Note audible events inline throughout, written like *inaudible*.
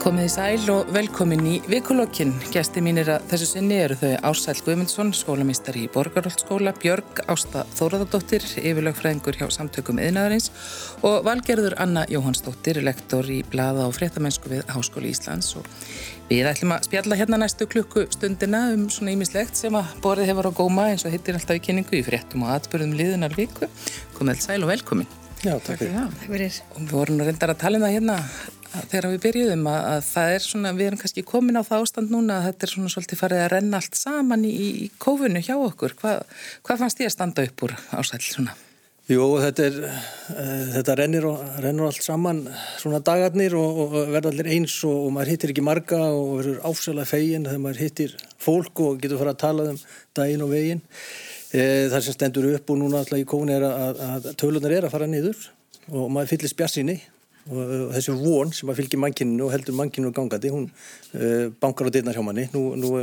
Komið í sæl og velkomin í vikulokkin. Gæsti mínir að þessu sinni eru þau Ársæl Guðmundsson, skólamistari í Borgarholtskóla, Björg Ásta Þóraðardóttir, yfirlögfræðingur hjá samtökum yðnaðarins og Valgerður Anna Jóhannsdóttir, lektor í Blada og fréttamennsku við Háskóli Íslands. Og við ætlum að spjalla hérna næstu klukku stundina um svona ímislegt sem að borðið hefur á góma eins og hittir alltaf í kynningu í fréttum og atbyrðum liðunar viku. Komið sæl og velkomin. Já, takk fyrir. Við vorum reyndar að tala um það hérna þegar við byrjuðum að, að það er svona, við erum kannski komin á það ástand núna að þetta er svona svolítið farið að renna allt saman í, í kófunu hjá okkur. Hva, hvað fannst ég að standa upp úr ásæl svona? Jú, þetta, er, uh, þetta rennir, rennur allt saman svona dagarnir og, og verða allir eins og, og maður hittir ekki marga og verður ásæla fegin þegar maður hittir fólk og getur fara að tala um daginn og veginn. Uh, það sem stendur upp og núna alltaf í kófunu er að, að tölunar er að fara niður og maður fyllir spjassinni og þessi von sem að fylgja mannkyninu og heldur mannkyninu gangandi, hún uh, bankar á dyrnar hjá manni, nú, nú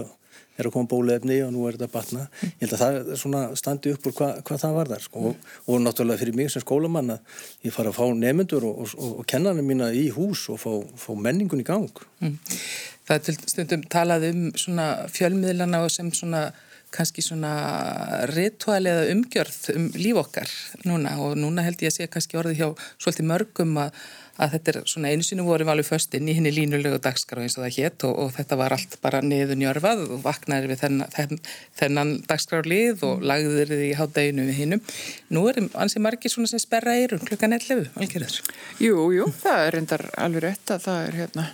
er að koma bólefni og nú er þetta batna ég held að það er svona standi upp úr hva, hvað það var þar sko. og, og náttúrulega fyrir mig sem skólamann að ég fara að fá nefnendur og, og, og kennana mína í hús og fá, fá menningun í gang mm. Það er til stundum talað um svona fjölmiðlana og sem svona kannski svona rituali eða umgjörð um líf okkar núna og núna held ég að sé kannski orðið hjá svolítið mörgum að að þetta er svona einu sinu vorum alveg föstinn í henni línulegu dagskrá eins og það hétt og, og þetta var allt bara niður njörfað og vaknaði við þennan, þennan, þennan dagskrálið og lagðir þið í hátdeginu við hinnum. Nú er ansið margir svona sem sperra eirum klukkan 11, algjörður. Jú, jú, það er reyndar alveg rétt að það er hérna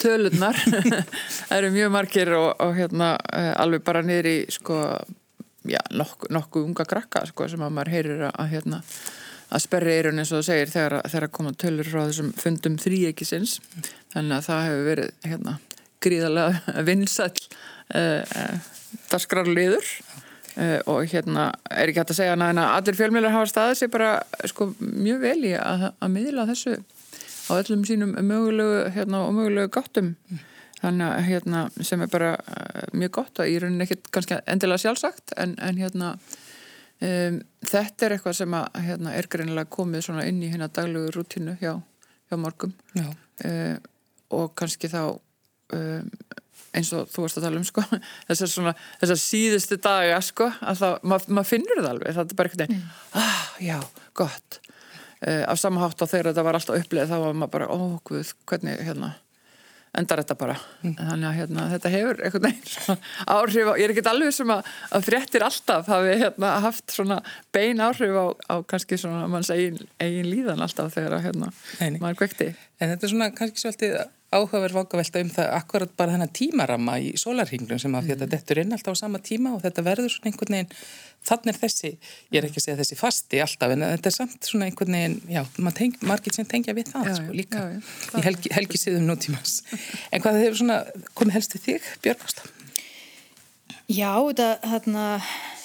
tölurnar, *laughs* það eru mjög margir og, og hérna eh, alveg bara niður í sko, já, nokkuð nokku unga krakka sko sem að maður heyrir að hérna að sperri eirun eins og það segir þegar, þegar koma tölur frá þessum fundum þrýekisins þannig að það hefur verið hérna, gríðarlega *laughs* vinsall uh, eh, uh, eh, uh, og hérna er ekki hægt að segja að allir fjölmjölar hafa staðið sér bara sko, mjög vel í að, að miðla þessu á öllum sínum mögulegu hérna, og mögulegu gáttum. Þannig að hérna sem er bara mjög gott og í rauninni ekkert kannski endilega sjálfsagt en, en hérna Um, þetta er eitthvað sem að, hérna, er greinilega komið inn í hérna daglegu rútinu hjá, hjá morgum. Uh, og kannski þá um, eins og þú varst að tala um sko, *laughs* þessar, svona, þessar síðustu daga sko, að það, mað, maður finnur það alveg, það er bara eitthvað mm. ah, já, gott. Uh, af samahátt á þeirra þetta var alltaf upplegð þá var maður bara, ó, guð, hvernig hérna endar þetta bara. Mm. þannig að hérna, þetta hefur einhvern veginn *laughs* áhrif á, ég er ekki alveg sem að, að fréttir alltaf hafi hérna, haft svona bein áhrif á, á kannski svona manns eigin, eigin líðan alltaf þegar að hérna, maður kvekti En þetta er svona kannski svolítið áhugaverð vangavelta um það akkurat bara þennan tímarama í sólarhinglum sem að mm. þetta dettur inn alltaf á sama tíma og þetta verður svona einhvern veginn þannig er þessi, ég er ekki að segja þessi fasti alltaf en þetta er samt svona einhvern veginn já, margir sem tengja við það já, sko, líka já, í helgi, helgi síðum nútímas *laughs* en hvað hefur svona komið helst til þig, Björgvasta? Já, þetta hérna,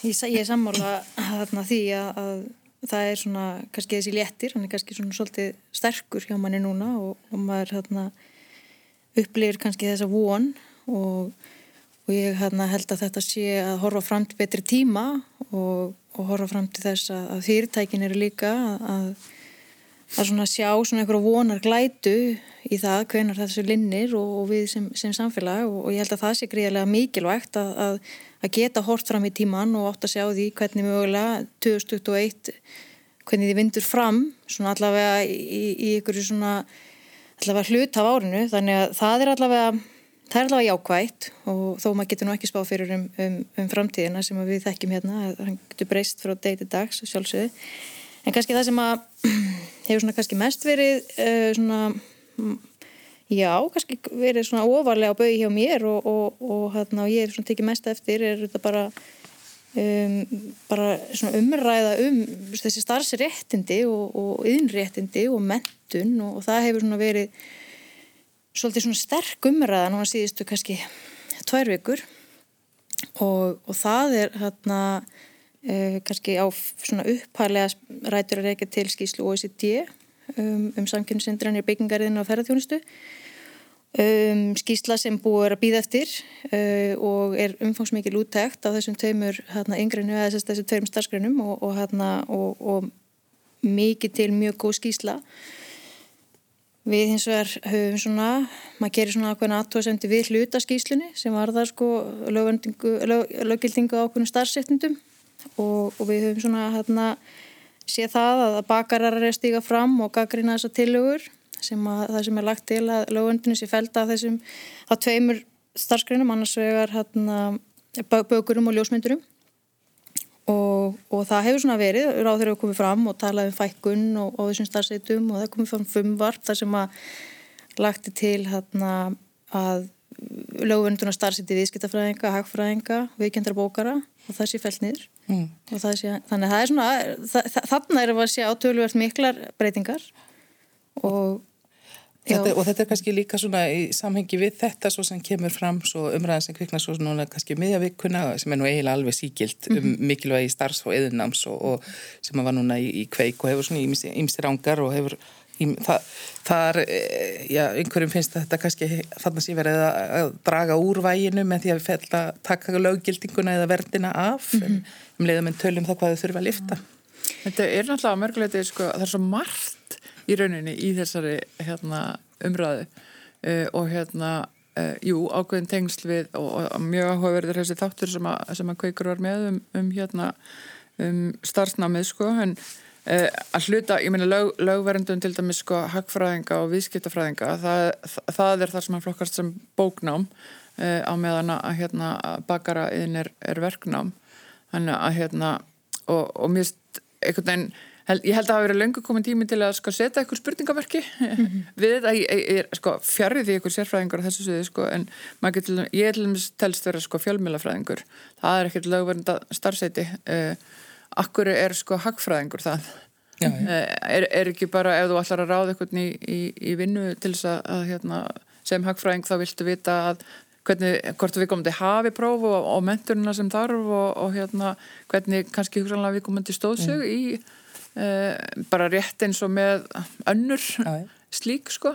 ég, ég sammála hérna, því að, að það er svona kannski þessi léttir, hann er kannski svona svolítið sterkur hjá manni núna og, og maður hérna upplifir kannski þessa von og, og ég hérna, held að þetta sé að horfa fram til betri tíma og, og horfa fram til þess að, að fyrirtækin eru líka að, að svona sjá svona einhverju vonar glætu í það hvenar þessu linnir og, og við sem, sem samfélag og ég held að það sé gríðilega mikilvægt að, að geta hort fram í tíman og átt að sjá því hvernig mögulega 2021 hvernig þið vindur fram svona allavega í, í ykkur svona allavega hlut af árinu þannig að það er allavega það er allavega jákvægt og þó maður getur nú ekki spá fyrir um, um, um framtíðina sem við þekkjum hérna, það getur breyst frá degi til dags sjálfsögðu. En kannski það sem að *clears throat* hefur svona kannski mest verið uh, svona já, kannski verið svona ofarlega á bau hjá mér og, og, og, hérna, og ég er svona tekið mest eftir er þetta bara Um, bara umræða um þessi starfsréttindi og, og yðnréttindi og mentun og, og það hefur verið svolítið svona sterk umræða núna síðustu kannski tvær vikur. Og, og það er hérna uh, kannski á svona upphælega rætur að reyka til skýslu OECD um, um samkynnsindranir byggingarinn á ferðarþjónustu Um, skýsla sem búið er að býða eftir uh, og er umfangsmikið lúttækt á þessum tveimur hérna, yngreinu eða þessum tveimur starfsgreinum og, og, hérna, og, og mikið til mjög góð skýsla Við hins vegar höfum svona, maður gerir svona ákveðin aðtóðsendi við hlutaskíslunni sem var það sko löggildingu á ákveðinu starfsettindum og, við höfum svona hérna sé það að bakarar er stíga fram og gaggrina þessa tillögur sem að það sem er lagt til að lögundinu sé felda af þessum, á tveimur starfsgreinum, annars vegar hérna bökurum og ljósmyndurum og, og það hefur svona verið, ráður hefur komið fram og talað um fækkun og, og þessum starfseitum og það komið fram fumvarp þar sem að lagti til hérna að lögvönduna starfseiti viðskiptafræðinga, hagfræðinga, viðkendra bókara og það sé fælt niður mm. sé, þannig að það er svona, það, þannig er að sé átöluvert miklar breytingar og Þetta, og þetta er kannski líka svona í samhengi við þetta svo sem kemur fram svo umræðan sem kviknar svo núna kannski miðjavikuna sem er nú eiginlega alveg síkild um mm -hmm. mikilvægi starfs og eðinams og, og sem var núna í, í kveik og hefur svona ímstir ángar og hefur í, það, þar, e, já, einhverjum finnst þetta kannski þannig að sé verið að, að draga úr væginu með því að við fælla taka löggildinguna eða verðina af mm -hmm. um leiðum en tölum það hvað þau þurfa að lifta. Þetta er náttúrulega mörguleiti, sko, það er svo margt í rauninni í þessari hérna, umræðu. Uh, og hérna uh, jú, ákveðin tengsl við og, og mjög áhugaverðir þessi þáttur sem að, sem að kveikur var með um, um hérna um starfsnámið sko. En uh, að hluta, ég meina lög, lögverndun til dæmis sko hagfræðinga og viðskiptafræðinga það, það, það er það sem að flokkast sem bóknám á meðan að hérna bakara inn er, er verknám. Þannig að hérna og, og mér einhvern veginn Ég held að það hafi verið löngu komin tími til að sko, setja eitthvað spurningaverki mm -hmm. við þetta, ég er sko, fjarrið því eitthvað sérfræðingur á þessu suði sko, en til, ég er til dæmis telst vera sko, fjölmjölafræðingur það er ekkert lögverðinda starfsæti uh, akkur er sko hagfræðingur það já, já. Uh, er, er ekki bara ef þú ætlar að ráða eitthvað í, í, í vinnu til þess að, að hérna, sem hagfræðing þá viltu vita að hvernig, hvort við komum til hafi próf og, og menturina sem þarf og, og hérna, hvernig kannski hugsanlega við komum til stóðsög mm. í bara rétt eins og með önnur Æ. slík sko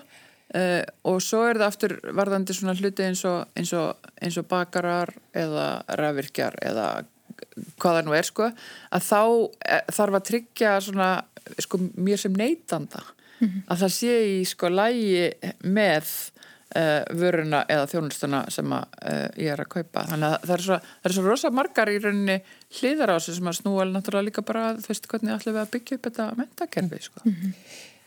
uh, og svo er það aftur varðandi svona hluti eins og, eins og, eins og bakarar eða rafvirkjar eða hvað það nú er sko að þá eh, þarf að tryggja svona sko mér sem neytanda mm -hmm. að það sé í sko lægi með vöruna eða þjónustuna sem að, uh, ég er að kaupa þannig að það er svo, það er svo rosa margar í rauninni hliðar á þessu sem að snúa náttúrulega líka bara þú veist hvernig ætlum við að byggja upp þetta mentakerfi sko. mm -hmm.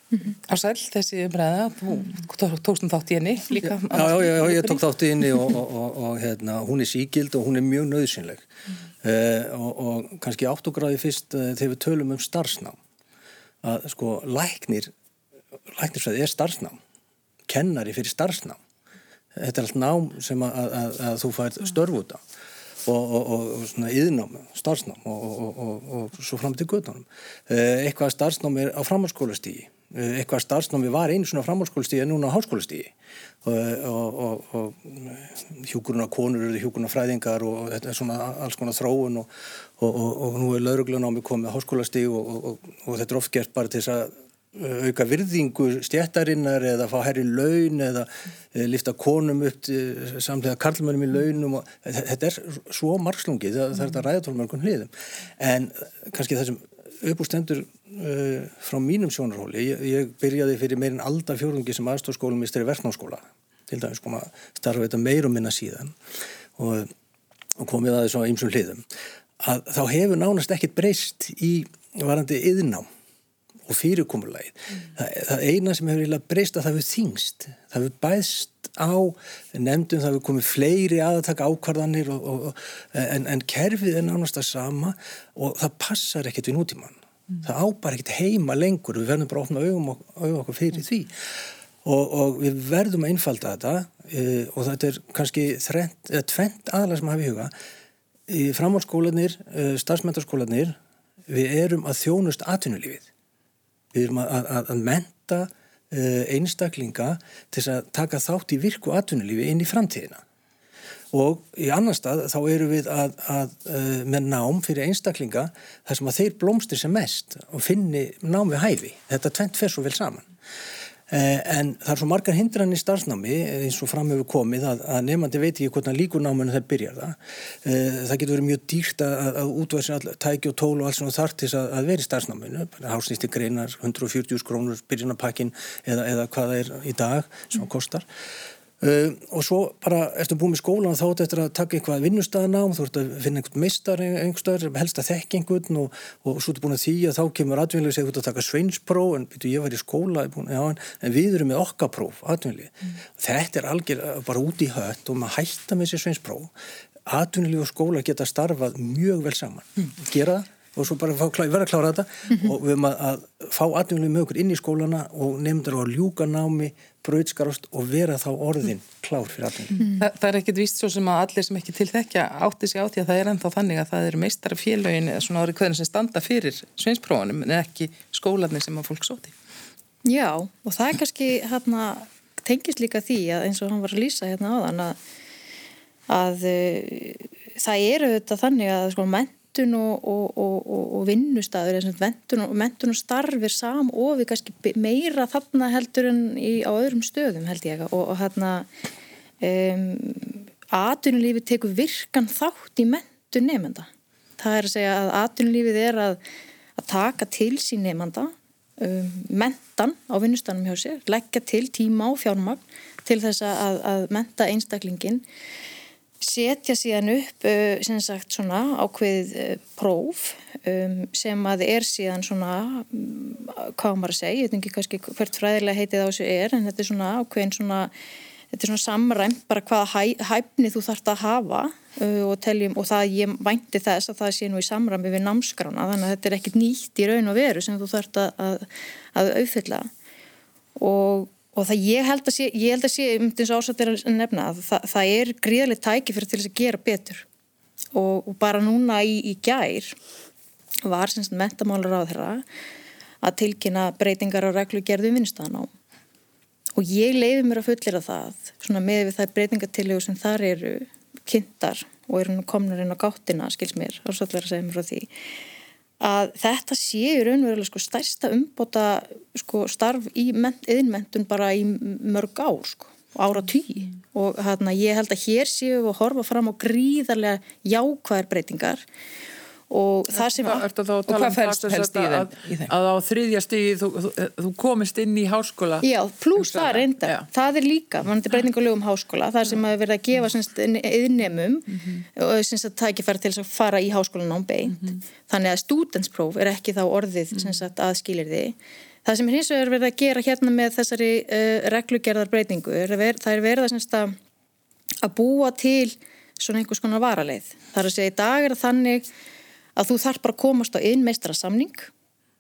Mm -hmm. Á sæl þessi umræða, þú tókstum þátt í henni líka? Já, já, já, ég tók þátt í henni og, og, og, og hérna, hún er síkild og hún er mjög nöðsynleg mm -hmm. uh, og kannski áttugráði fyrst uh, þegar við tölum um starfsnám að sko læknir læknirsfæði er starfsnám kennari fyrir starfsnám. Þetta er allt nám sem að, að, að þú fær störf út á og, og, og svona yðnám, starfsnám og, og svo fram til. Eh, eitthvað starfsnám er á framhalskólastígi. Eh, eitthvað starfsnámi var einu svona framhalskólastígi en núna á háskólastígi og hjúkuruna konur eru hjúkuruna fræðingar og þetta er svona alls konar þróun og nú er lauruglunámi komið á háskólastígi og þetta er oft gert bara til þess að auka virðingu stjættarinnar eða fá herri laun eða eh, lifta konum upp samlega karlmennum í launum og þetta er svo margslungið það, það er þetta ræðatólmörgun hliðum. En kannski það sem uppústendur uh, frá mínum sjónarhóli ég, ég byrjaði fyrir meirinn alda fjórungi sem aðstofskólumisteri verknáskóla til dæmis kom að starfa þetta meir og minna síðan og, og komið að þessu á ymsum hliðum að þá hefur nánast ekkit breyst í varandi yðnám og fyrirkomulagið. Mm. Það, það eina sem hefur breyst að það hefur þingst. Það hefur bæst á nefndum, það hefur komið fleiri að taka ákvarðanir og, og, og, en, en kerfið er nánast að sama og það passar ekkert við nútíman. Mm. Það ábar ekkert heima lengur, við verðum bara að opna auðum, auðum okkur fyrir mm. því og við verðum að einfalda þetta e, og þetta er kannski þrent, tvent aðalega sem hafi í huga. Í framhálskólanir, e, starfsmyndarskólanir, við erum að þjónust atvinnulífið Við erum að, að, að menta uh, einstaklinga til að taka þátt í virku atvinnulífi inn í framtíðina. Og í annar stað þá eru við að, að uh, með nám fyrir einstaklinga þar sem að þeir blómstir sem mest og finni nám við hæfi. Þetta tvent fer svo vel saman. Eh, en það er svo margar hindran í starfsnámi eins og fram hefur komið að, að nefnandi veit ekki hvernig líkur náminu það byrjar það. Eh, það getur verið mjög dýrt að, að útvæðsja tæki og tól og allt sem það þarf til að, að vera í starfsnáminu. Hásnýsti greinar, 140 krónur byrjunapakkin eða, eða hvað það er í dag sem það kostar. Uh, og svo bara ertu búið með skólan þá ættu eftir að taka einhvað vinnustæðanám þú ert að finna einhvern meistar einhverstaðar helst að þekk einhvern og, og svo ertu búin að því að þá kemur atvinnlega og segir þú ert að taka sveinspróf en byrju ég var í skóla búin, já, en, en við erum með okkapróf atvinnlega mm. þetta er algjör bara út í hött og maður hætta með sér sveinspróf atvinnlega og skóla geta starfað mjög vel saman mm. gera það og svo bara vera að klára þetta mm -hmm. og við erum að, að fá atvinnlega með okkur inn í skólana og nefndur á að ljúka námi bröðskarost og vera þá orðin klár fyrir atvinnlega. Mm. Þa, það er ekkit víst svo sem að allir sem ekki til þekkja átti sig á því að það er ennþá þannig að það eru meistara félögin eða svona árið hvernig sem standa fyrir sveinsprófunum en ekki skólanir sem að fólk sóti. Já og það er kannski hérna tengist líka því að eins og hann var að lýsa hérna áðan að, að uh, það eru þetta þannig að sko menn mentun og, og, og, og vinnustæður mentun, mentun og starfir sam og við kannski meira þarna heldur en í, á öðrum stöðum held ég. Og hérna um, atunulífið tekur virkan þátt í mentun nefnda það er að segja að atunulífið er að, að taka til sín nefnda um, mentan á vinnustænum hjá sér, leggja til tíma og fjármagn til þess að, að menta einstaklingin setja síðan upp uh, sem sagt svona ákveð uh, próf um, sem að er síðan svona um, hvað maður að segja, ég veit ekki kannski hvert fræðilega heitið á þessu er en þetta er svona ákveðin svona þetta er svona samræmt bara hvaða hæ, hæfni þú þart að hafa uh, og, teljum, og það ég vænti þess að það sé nú í samræmi við námskrána þannig að þetta er ekkit nýtt í raun og veru sem þú þart að, að, að auðfylla og og það ég held að sé, ég held að sé um þess ásættir að nefna að það, það er gríðarlega tæki fyrir til þess að gera betur. Og, og bara núna í, í gær var semst metamálur á þeirra að tilkynna breytingar á reglugerðu vinstaðan á og ég leiði mér að fullera það svona með við það breytingatillegu sem þar eru kynntar og eru komnur inn á gáttina skils mér, að segja mér frá því að þetta séu raunverulega sko stærsta umbota sko starf í yðinmentun bara í mörg ár sko, ára tí mm. og hérna ég held að hér séu við að horfa fram á gríðarlega jákvæðar breytingar og það sem að, að, að, að fælst helst í þeim. að á þriðja stíði þú, þú, þú komist inn í háskóla. Já, pluss það reynda, já. það er líka mann er breytingulegum háskóla, það sem að verða að gefa yðnemum mm -hmm. og sem að tækifæra til að fara í háskólan án beint, mm -hmm. þannig að studentspróf er ekki þá orðið mm -hmm. að aðskilir því það sem hins vegar verða að gera hérna með þessari uh, reglugerðar breytingu er ver, það er verða að, að búa til svona einhvers konar varaleið, það er að segja í dag er þannig að þú þarf bara að komast á einmeistra samning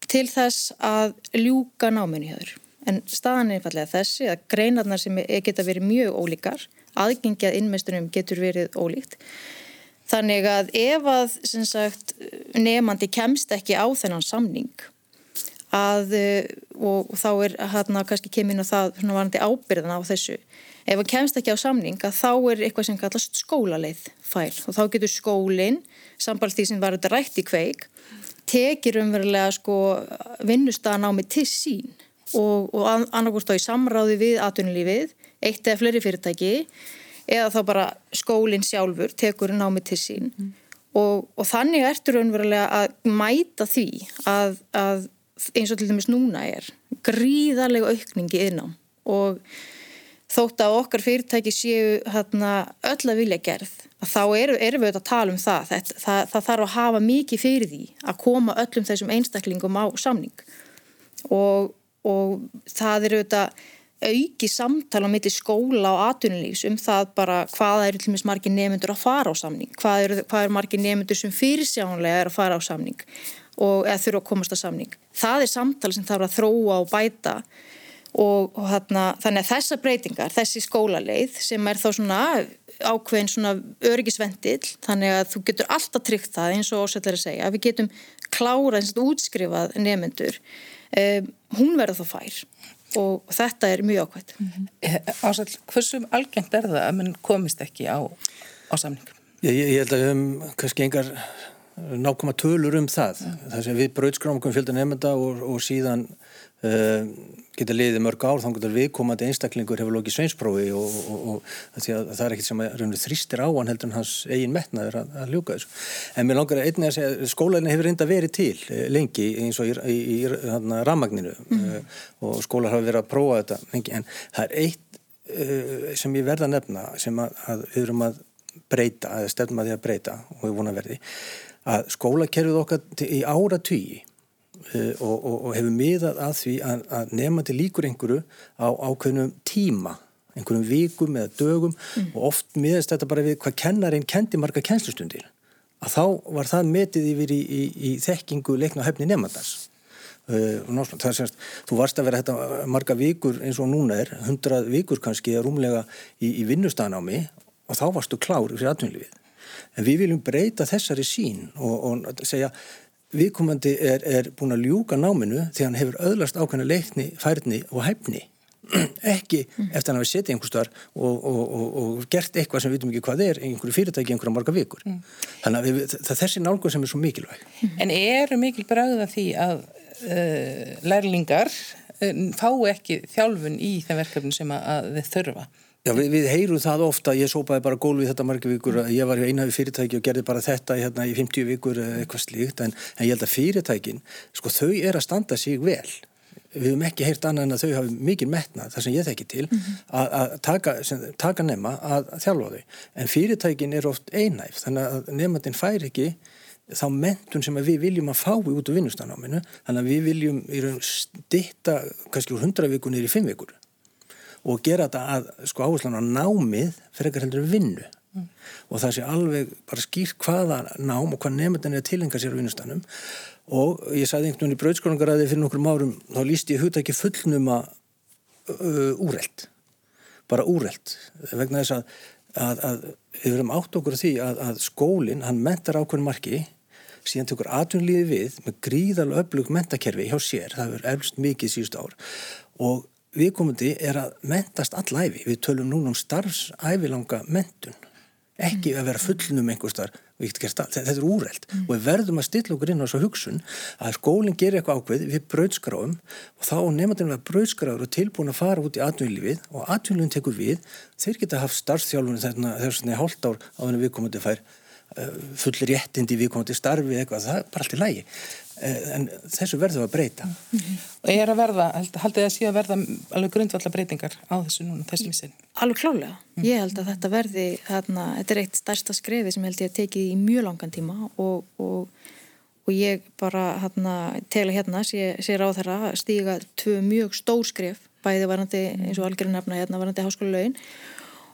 til þess að ljúka náminni höfður. En staðan er einfallega þessi að greinarnar sem geta verið mjög ólíkar, aðgengjað innmeistunum getur verið ólíkt. Þannig að ef að sagt, nefandi kemst ekki á þennan samning að, og, og þá er hérna kannski kemur það varandi ábyrðan á þessu, ef að kemst ekki á samning að þá er eitthvað sem kallast skólaleið fær og þá getur skólinn sambalt því sem var þetta rætt í kveik tekir umverulega sko vinnustan á mig til sín. Og, og annarkort á í samráði við atvinnulífið, eitt eða fleiri fyrirtæki eða þá bara skólinn sjálfur tekur ná mig til sín. Mm. og, og þannig ertur umverulega að mæta því að, að eins og til dæmis núna er gríðarlega aukningi innám og þótt að okkar fyrirtæki séu hérna, öll að vilja gerð að þá erum er við að tala um það. Það, það það þarf að hafa mikið fyrir því að koma öllum þessum einstaklingum á samning og, og það eru auðvitað auki samtala mitt í skóla og atunlýs um það bara hvaða eru til og meins margir nefnendur að fara á samning hvað eru, hvað eru margir nefnendur sem fyrirsjánlega er að fara á samning og eða þurfa að komast á samning. Það er samtala sem þarf að þróa og bæta og, og þarna, þannig að þessa breytingar, þessi skólaleið sem er þá svona ákveðin svona örgisvendill þannig að þú getur alltaf tryggt það eins og ósætlar að segja að við getum klárað eins og útskrifað nefnendur um, hún verður þá fær og þetta er mjög ákveðt mm -hmm. Ásætl, hversum algengt er það að mann komist ekki á, á samningum? Ég, ég held að við hefum kannski engar nákvæma tölur um það. Það sem við brauðskrámum fjölda nefnda og, og síðan uh, geta liðið mörg ár þá getur viðkomandi einstaklingur hefur lokið sveinsprófi og, og, og það er ekkert sem að þrýstir á hann heldur en hans eigin metnaður að, að ljúka þessu. En mér langar einnig að segja skólarinn hefur reynda verið til eh, lengi eins og í, í, í, í rammagninu mm. uh, og skólar hafa verið að prófa þetta lengi en það er eitt uh, sem ég verða að nefna sem að, að við erum að breyta, eða stefnum að því að breyta og við vonum að verði að skólakerfið okkar í ára tugi og, og, og hefur miðað að því að, að nefna til líkur einhverju á ákveðnum tíma einhverjum vikum eða dögum mm. og oft miðast þetta bara við hvað kennarinn kendi marga kennslustundir. Að þá var það metið yfir í, í, í þekkingu leikna höfni nefndans uh, það er semst þú varst að vera þetta marga vikur eins og núna er, hundrað vikur kannski rúmlega í, í vinnustanámi og þá varstu klár fyrir atvinnlífið en við viljum breyta þessari sín og, og segja viðkomandi er, er búin að ljúka náminu þegar hann hefur öðlast ákveðna leikni, færni og hæfni *clears throat* ekki mm. eftir að hann hafi setið einhver starf og, og, og, og gert eitthvað sem við veitum ekki hvað er einhverju fyrirtæki einhverja marga vikur mm. þannig að við, það er þessi nálgur sem er svo mikilvæg mm. En eru mikil bræða því að uh, lærlingar uh, fá ekki þjálfun í þeim verkefni sem að, að þið þurfa? Já, við, við heyrum það ofta, ég sópaði bara gólfið þetta margir vikur, ég var í einhafi fyrirtæki og gerði bara þetta hérna, í 50 vikur eitthvað slíkt, en, en ég held að fyrirtækin, sko þau er að standa sig vel. Við hefum ekki heyrt annað en að þau hafi mikið metnað, það sem ég þekki til, -hmm. að, taka, taka nema að þjálfa þau. En fyrirtækin er oft einæf, þannig að nefndin fær ekki þá mentun sem við viljum að fái út á vinnustanáminu, þannig að við viljum stitta kannski úr 100 vikur niður í 5 vikur og gera þetta að sko áherslan á námið fyrir ekkert heldur vinnu. Mm. og það sé alveg bara skýrt hvaða nám og hvað nefndin er að tilenga sér á vinnustanum og ég sagði einhvern veginn í brauðskólangaræði fyrir nokkrum árum þá líst ég hugta ekki fullnum að uh, úreld bara úreld vegna þess að, að, að við verum átt okkur því að, að skólinn hann mentar ákveðin marki síðan tekur atvinnlíði við með gríðal öflug mentakerfi hjá sér, það verður eflust mikið síðust ár. Og viðkomandi er að mentast allæfi. Við tölum núna um starfsæfilanga mentun. Ekki að vera fullnum einhver starf. Þetta er úreld mm. og við verðum að stilla okkur inn á þessu hugsun að skólinn gerir eitthvað ákveð við brauðskráum og þá nefndin að brauðskráður og tilbúin að fara út í atvinnlífið og atvinnlífin tekur við. Þeir geta haft starfþjálfunni þegar svona hálft ár á þennu viðkomandi fær uh, fullir réttindi viðkomandi starfi eitthvað. Það er bara allt í lægi. Eh, en þessu verður að breyta mm -hmm. og ég er að verða, haldið að sé að verða alveg grundvallar breytingar á þessu núna þessu missin. Alveg klálega mm. ég held að þetta verði, þarna, þetta er eitt stærsta skrefi sem held ég að tekið í mjög langan tíma og, og, og ég bara hérna, tegla hérna sé, sé ráð þeirra stíga tvö mjög stór skref bæði varandi eins og algjörðin nefna hérna varandi háskóla laun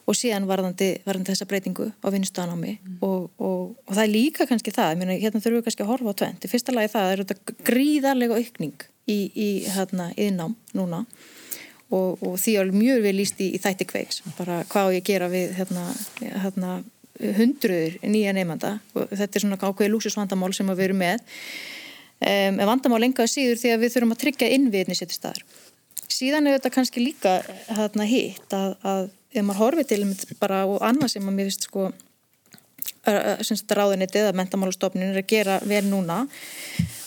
og síðan varðandi, varðandi þessa breytingu á vinnustanámi mm. og, og, og það er líka kannski það, myrna, hérna þurfum við kannski að horfa á tvent í fyrsta lagi það er þetta gríðarlega aukning í, í hérna yðnám núna. Og, og því er mjög vel líst í, í þætti kveiks. Bara hvað ég gera við hérna, hérna hundruður nýja nefnda og þetta er svona ákveði lúsusvandamál sem við erum með. Um, en vandamál engaðu síður því að við þurfum að tryggja innviðni sér til staðar. Síðan er þetta kannski líka hérna hitt að, að ef maður horfið til bara og annað sem að mér finnst sko ráðunitið að mentamálastofnun er að gera vel núna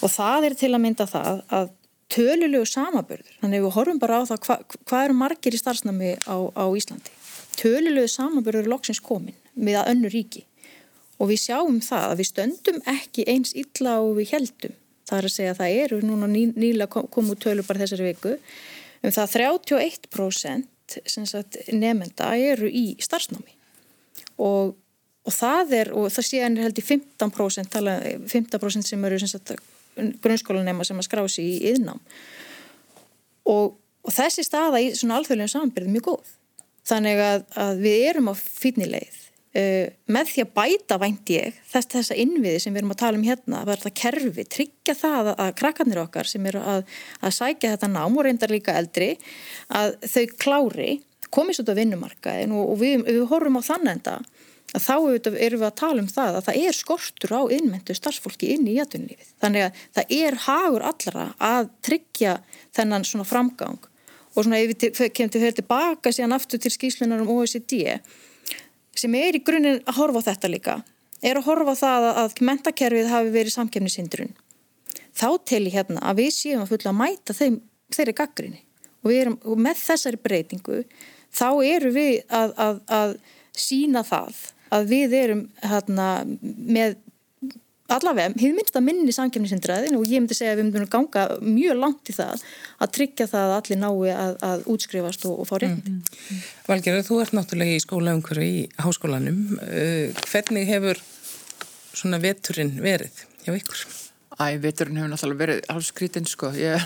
og það er til að mynda það að tölulegu samabörður, þannig að við horfum bara á það hvað hva eru margir í starfsnami á, á Íslandi. Tölulegu samabörður er loksins komin með að önnu ríki og við sjáum það að við stöndum ekki eins illa og við heldum. Það er að segja að það eru núna ný, nýla komu tölur bara þessari viku um það 31% sagt, nefnda eru í starfsnámi. Og, og það er, og það séðan er held í 15%, tala, 15 sem eru grunnskólanema sem að skrási í yðnám og, og þessi staða í svona alþjóðlega samanbyrði mjög góð. Þannig að, að við erum á fínnilegð uh, með því að bæta vænt ég þess þessa innviði sem við erum að tala um hérna að verða kerfi, tryggja það að, að krakkarnir okkar sem eru að, að sækja þetta nám og reyndar líka eldri að þau klári komist út af vinnumarkaðin og, og við, við horfum á þann enda að þá erum við að tala um það að það er skortur á innmyndu starfsfólki inn í jætunlífið. Þannig að það er hagur allra að tryggja þennan svona framgang og svona ef við kemum til að fyrir tilbaka síðan aftur til skýslunar um OECD sem er í grunninn að horfa á þetta líka er að horfa á það að, að mentakerfið hafi verið samkefnisindrun þá tel ég hérna að við séum að fulla að mæta þeim, þeirri gaggrinni og, erum, og með þessari breytingu þá eru við að, að, að sína það að við erum hérna, með allavega, hefur minnst að minni samkefnisindraðin og ég myndi segja að við myndum ganga mjög langt í það að tryggja það að allir nái að, að útskrifast og, og fá reyndi. Mm -hmm. Valgerður, þú ert náttúrulega í skólaumhverju í háskólanum. Uh, hvernig hefur svona veturinn verið hjá ykkur? Æ, veturinn hefur náttúrulega verið halvskrítinn sko. Ég,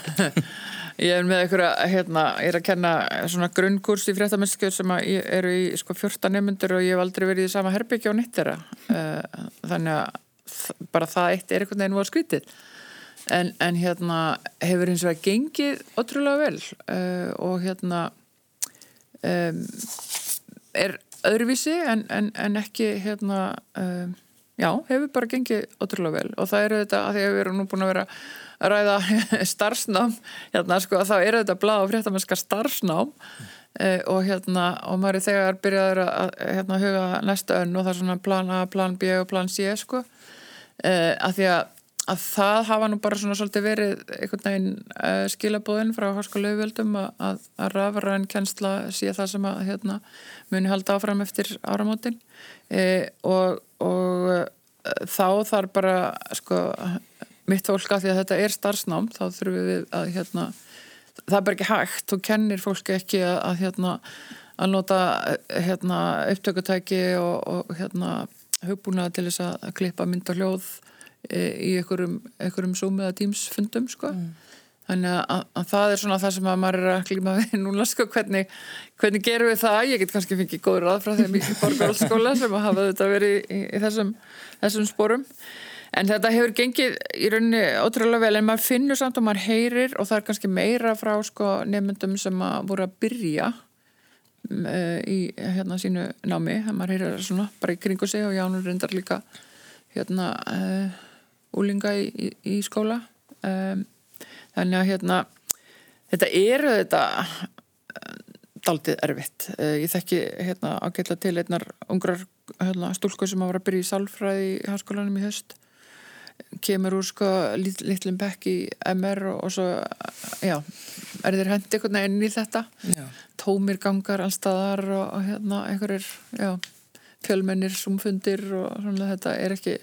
*laughs* ég er með ykkur að, hérna, ég er að kenna svona grunnkurs í fréttamennsku sem eru í sko 14 nefnundur og ég hef aldrei verið í sama herbyggja á nittera. Uh, *laughs* þannig að bara það eitt er einhvern veginn voru skrítið. En, en hérna hefur eins og að gengið ótrúlega vel uh, og hérna um, er öðruvísi en, en, en ekki hérna um, já, hefur bara gengið ótrúlega vel. Og það eru þetta að því að við erum nú búin að vera að ræða *laughs* starfsnám hérna sko þá eru þetta blá og fréttamennska starfsnám Uh, og hérna, og maður er þegar byrjaður að hérna, huga næsta önn og það er svona plan A, plan B og plan C sko Uh, að því að, að það hafa nú bara svona svolítið verið einhvern veginn uh, skilabóðin frá háskólaugvöldum að, að rafræn kjensla sé það sem að hérna, muni halda áfram eftir áramótin. Uh, og, og þá þarf bara sko, mitt fólk að því að þetta er starfsnám þá þurfum við að hérna, það er bara ekki hægt, þú kennir fólki ekki að, að hérna að nota hérna upptökutæki og, og hérna hugbúna til þess að klippa mynd og hljóð e, í einhverjum, Zoom eða Teams fundum sko. Mm. Þannig að, að það er svona það sem að maður er að klíma við *laughs* núna sko, hvernig, hvernig gerum við það? Ég get kannski fengið góður ráð frá þeim í *laughs* borgarhaldsskóla sem að hafa þetta verið í, í, þessum, þessum sporum. En þetta hefur gengið í rauninni ótrúlega vel en maður finnur samt og maður heyrir og það er kannski meira frá sko, nefndum sem að voru að byrja í hérna sínu námi. Það maður heyrir svona bara í kringu sig og Jánur reyndar líka hérna uh, úlinga í, í, í skóla. Um, þannig að hérna þetta eru þetta daldið erfitt. Uh, ég þekki hérna ágætla til einnar ungrar hérna, stúlku sem að vera að byrja í salfræði í háskólanum í höst kemur úr sko lit, litlum bekk í MR og, og svo já, er þeir hendi einhvern veginn í þetta já. tómir gangar allstaðar og, og hérna einhverjir fjölmennir sumfundir og svona þetta er ekki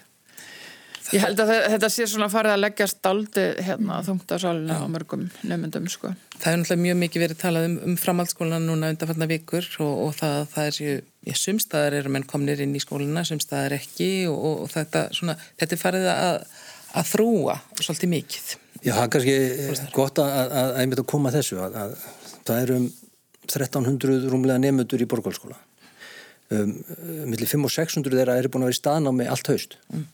Ég held að þetta sé svona farið að leggja staldi hérna þungt á salinu á mörgum nefndum sko. Það er náttúrulega mjög mikið verið talað um, um framhaldsskólan núna undanfarnar vikur og, og það, það er sér, ég sumstaðar eru menn komnir inn í skóluna, sumstaðar ekki og, og, og þetta, svona, þetta er farið að, að þrúa svolítið mikið. Já, það er kannski gott að, að, að einmitt að koma þessu að það eru um 1300 rúmlega nefndur í borgálskóla. Um, millir 5 og 600 þeirra eru búin að vera í staðnámi allt haust. Mm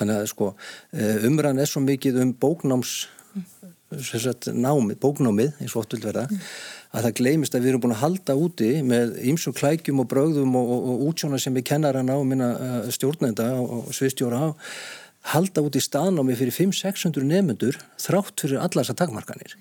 þannig að sko eh, umræðan er svo mikið um bóknáms sagt, námið, bóknámið eins og óttvild verða mm. að það gleymist að við erum búin að halda úti með ýmsum klækjum og brögðum og, og, og útsjóna sem við kennarana og minna uh, stjórnenda og sviðstjóra á halda út í staðnámi fyrir 500-600 nefnendur þrátt fyrir allar þessar takmarkanir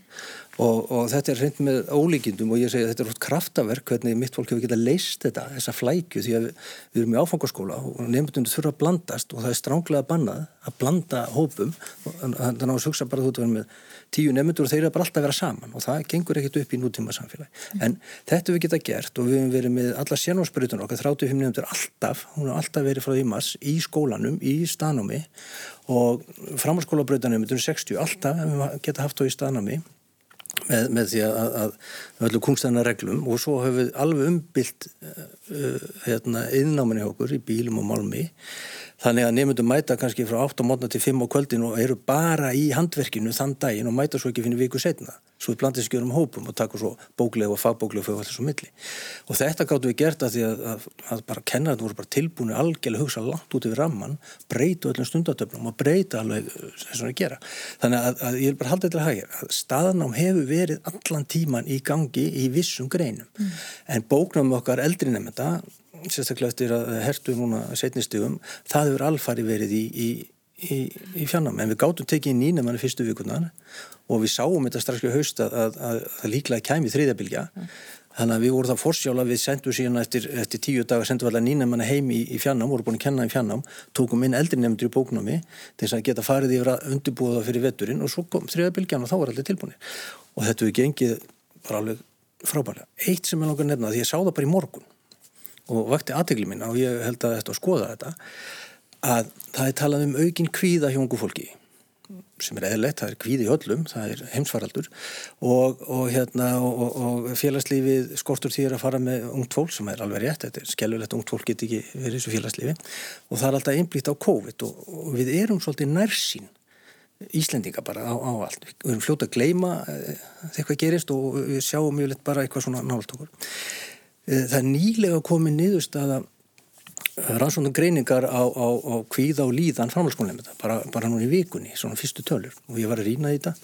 og, og þetta er hreint með ólíkindum og ég segi að þetta er hlut kraftaverk hvernig mitt fólk hefur getað leist þetta, þessa flækju því að við, við erum í áfangaskóla og nefndunum þurfa að blandast og það er stránglega bannað að blanda hópum þannig að það hugsa bara þú að vera með tíu nefndur og þeir eru bara alltaf að vera saman og það gengur ekkert upp í nútíma samfélagi. En þetta við geta gert og við hefum verið með alla sérnámsbrytun okkar, 35 nefndur alltaf, hún har alltaf verið frá því mass í skólanum, í stanámi og framhalskóla breytanefndur 60, alltaf geta haft þá í stanámi með, með því að, að með öllu kungstæðna reglum og svo hefur við alveg umbylt uh, hérna, innnáminni okkur í bílum og málmi Þannig að nefndum mæta kannski frá 8 mótna til 5 á kvöldin og eru bara í handverkinu þann daginn og mæta svo ekki fyrir viku setna. Svo við blandið skjörum hópum og taka svo bókleg og fagbókleg og fyrir allir svo milli. Og þetta gáttu við gert að því að, að, að bara kennarinn voru bara tilbúinu algjörlega hugsa langt út yfir ramman, breyta öllum stundatöfnum og breyta alveg þess að gera. Þannig að, að ég vil bara halda þetta að hægja. Staðanám hefur verið allan tíman í gangi í vissum greinum. Mm. En bóknum okkar eldri nefnda sérstaklega eftir að hertu núna setnistugum, það hefur alfari verið í, í, í, í fjannam en við gáttum tekið í nefnarni fyrstu vikunar og við sáum þetta strax í haust að það líklega kæmi þriðabilgja mm. Þannig að við vorum það fórsjála, við sendum síðan eftir, eftir tíu dagar, sendum við allar nýnefnana heim í, í fjannám, vorum búin að kenna í fjannám, tókum inn eldri nefndur í bóknámi til að geta farið yfir að undirbúða fyrir vetturinn og svo kom þriðabilgjan og þá var allir tilbúinir. Og þetta við gengið bara alveg frábærlega. Eitt sem ég langar nefna, því ég sá það bara í morgun og vakti aðtegli mín og ég held að þetta sem er eðlert, það er kvíði öllum, það er heimsfaraldur. Og, og, hérna, og, og félagslífið skortur því að fara með ungt fólk sem er alveg rétt, þetta er skellulegt ungt fólk get ekki verið þessu félagslífi. Og það er alltaf einblíkt á COVID og við erum svolítið nærsýn Íslendinga bara á, á allt. Við erum fljóta að gleima eh, þegar eitthvað gerist og við sjáum mjög lett bara eitthvað svona nált okkur. Eh, það er nýlega komið niðurst að rannsóndum greiningar á, á, á kvíða og líðan framhalskónlega bara, bara núna í vikunni, svona fyrstu tölur. Og ég var að rýna þetta.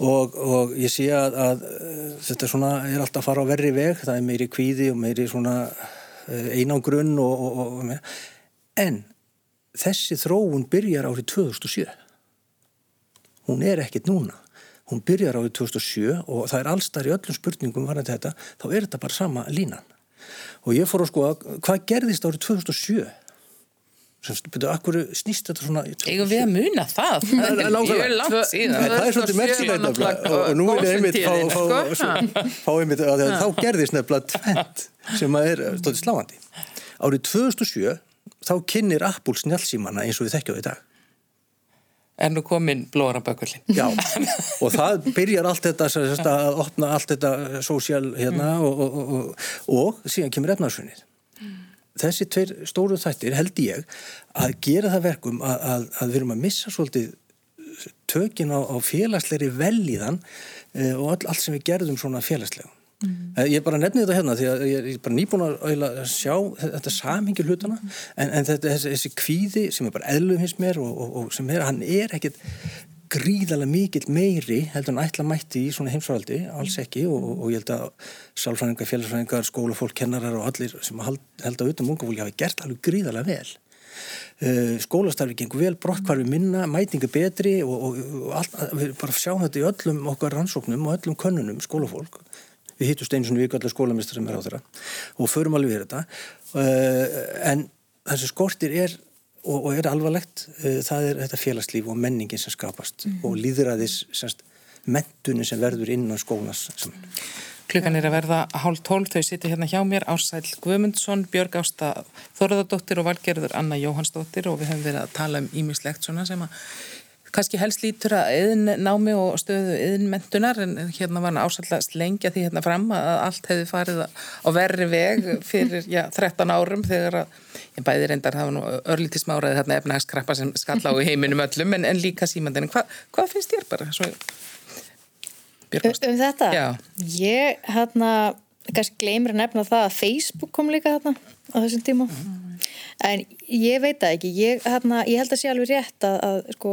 Og, og ég sé að, að þetta svona er alltaf að fara á verri veg það er meiri kvíði og meiri svona eh, einangrunn og, og, en þessi þróun byrjar árið 2007 hún er ekkit núna. Hún byrjar árið 2007 og það er allstar í öllum spurningum varðan þetta, þá er þetta bara sama línan og ég fór að skoða hvað gerðist árið 2007 Betur, akkur snýst þetta svona Eigum við að muna það? Það er langt síðan. Það er svolítið merkilegt og nú vil ég einmitt fá, fá einmitt að *laughs* þá gerðist nefnilega tvent sem er stóðið sláandi. Árið 2007 þá kynir Apple snjálfsímanna eins og við þekkjum í dag er nú komin blóra bökullin. Já, *laughs* og það byrjar allt þetta að opna allt þetta sósjál hérna mm. og, og, og, og síðan kemur efnarsfunnið. Mm. Þessi tveir stóru þættir held ég að gera það verkum að, að, að við erum að missa svolítið tökin á, á félagsleiri velíðan e, og all, allt sem við gerðum svona félagslega. Mm. Ég er bara að nefna þetta hérna því að ég er bara nýbúin að sjá þetta samhengi hlutana mm. en, en þetta, þessi, þessi kvíði sem er bara eðlum hins mér og, og, og sem er, hann er ekkit gríðarlega mikill meiri heldur en ætla mætti í svona heimsvaraldi alls ekki. Og, og ég held að sálfræðingar, félagsfræðingar, skólafólk, kennarar og allir sem held, held að utan munga fólki hafi gert alveg gríðarlega vel. Uh, skólastarfi gengur vel, brottkvarfi minna mætingu betri og, og allt, við bara sjáum þetta í öllum okkar rannsóknum og öllum könnunum skólafólk við hittum steinsunni viku allar skólamistrar sem er á þeirra og förum alveg við þetta uh, en þessu skortir er og, og er alvarlegt uh, það er þetta félagslíf og menningin sem skapast mm -hmm. og líðræðis mentunni sem verður innan skólas saman. Klukkan er að verða hálf tól, þau siti hérna hjá mér Ársæl Guðmundsson, Björg Ásta Þorðardóttir og Valgerður Anna Jóhannsdóttir og við höfum verið að tala um ímislegt svona sem að kannski helst lítur að eðin námi og stöðu eðinmentunar en hérna var hann ásallast lengja því hérna fram að allt hefði farið á verri veg fyrir já, 13 árum þegar að, ég bæði reyndar það var nú örlítið smáraði þarna efnagskrappa sem skall á í heiminum öllum en, en líka símandin Hva, hvað finnst þér bara? Svo, um, um þetta? Já. Ég hérna kannski gleymir að nefna það að Facebook kom líka þarna á þessum tíma. Mm en ég veit það ekki. Ég, hérna, ég held að sé alveg rétt að, að sko,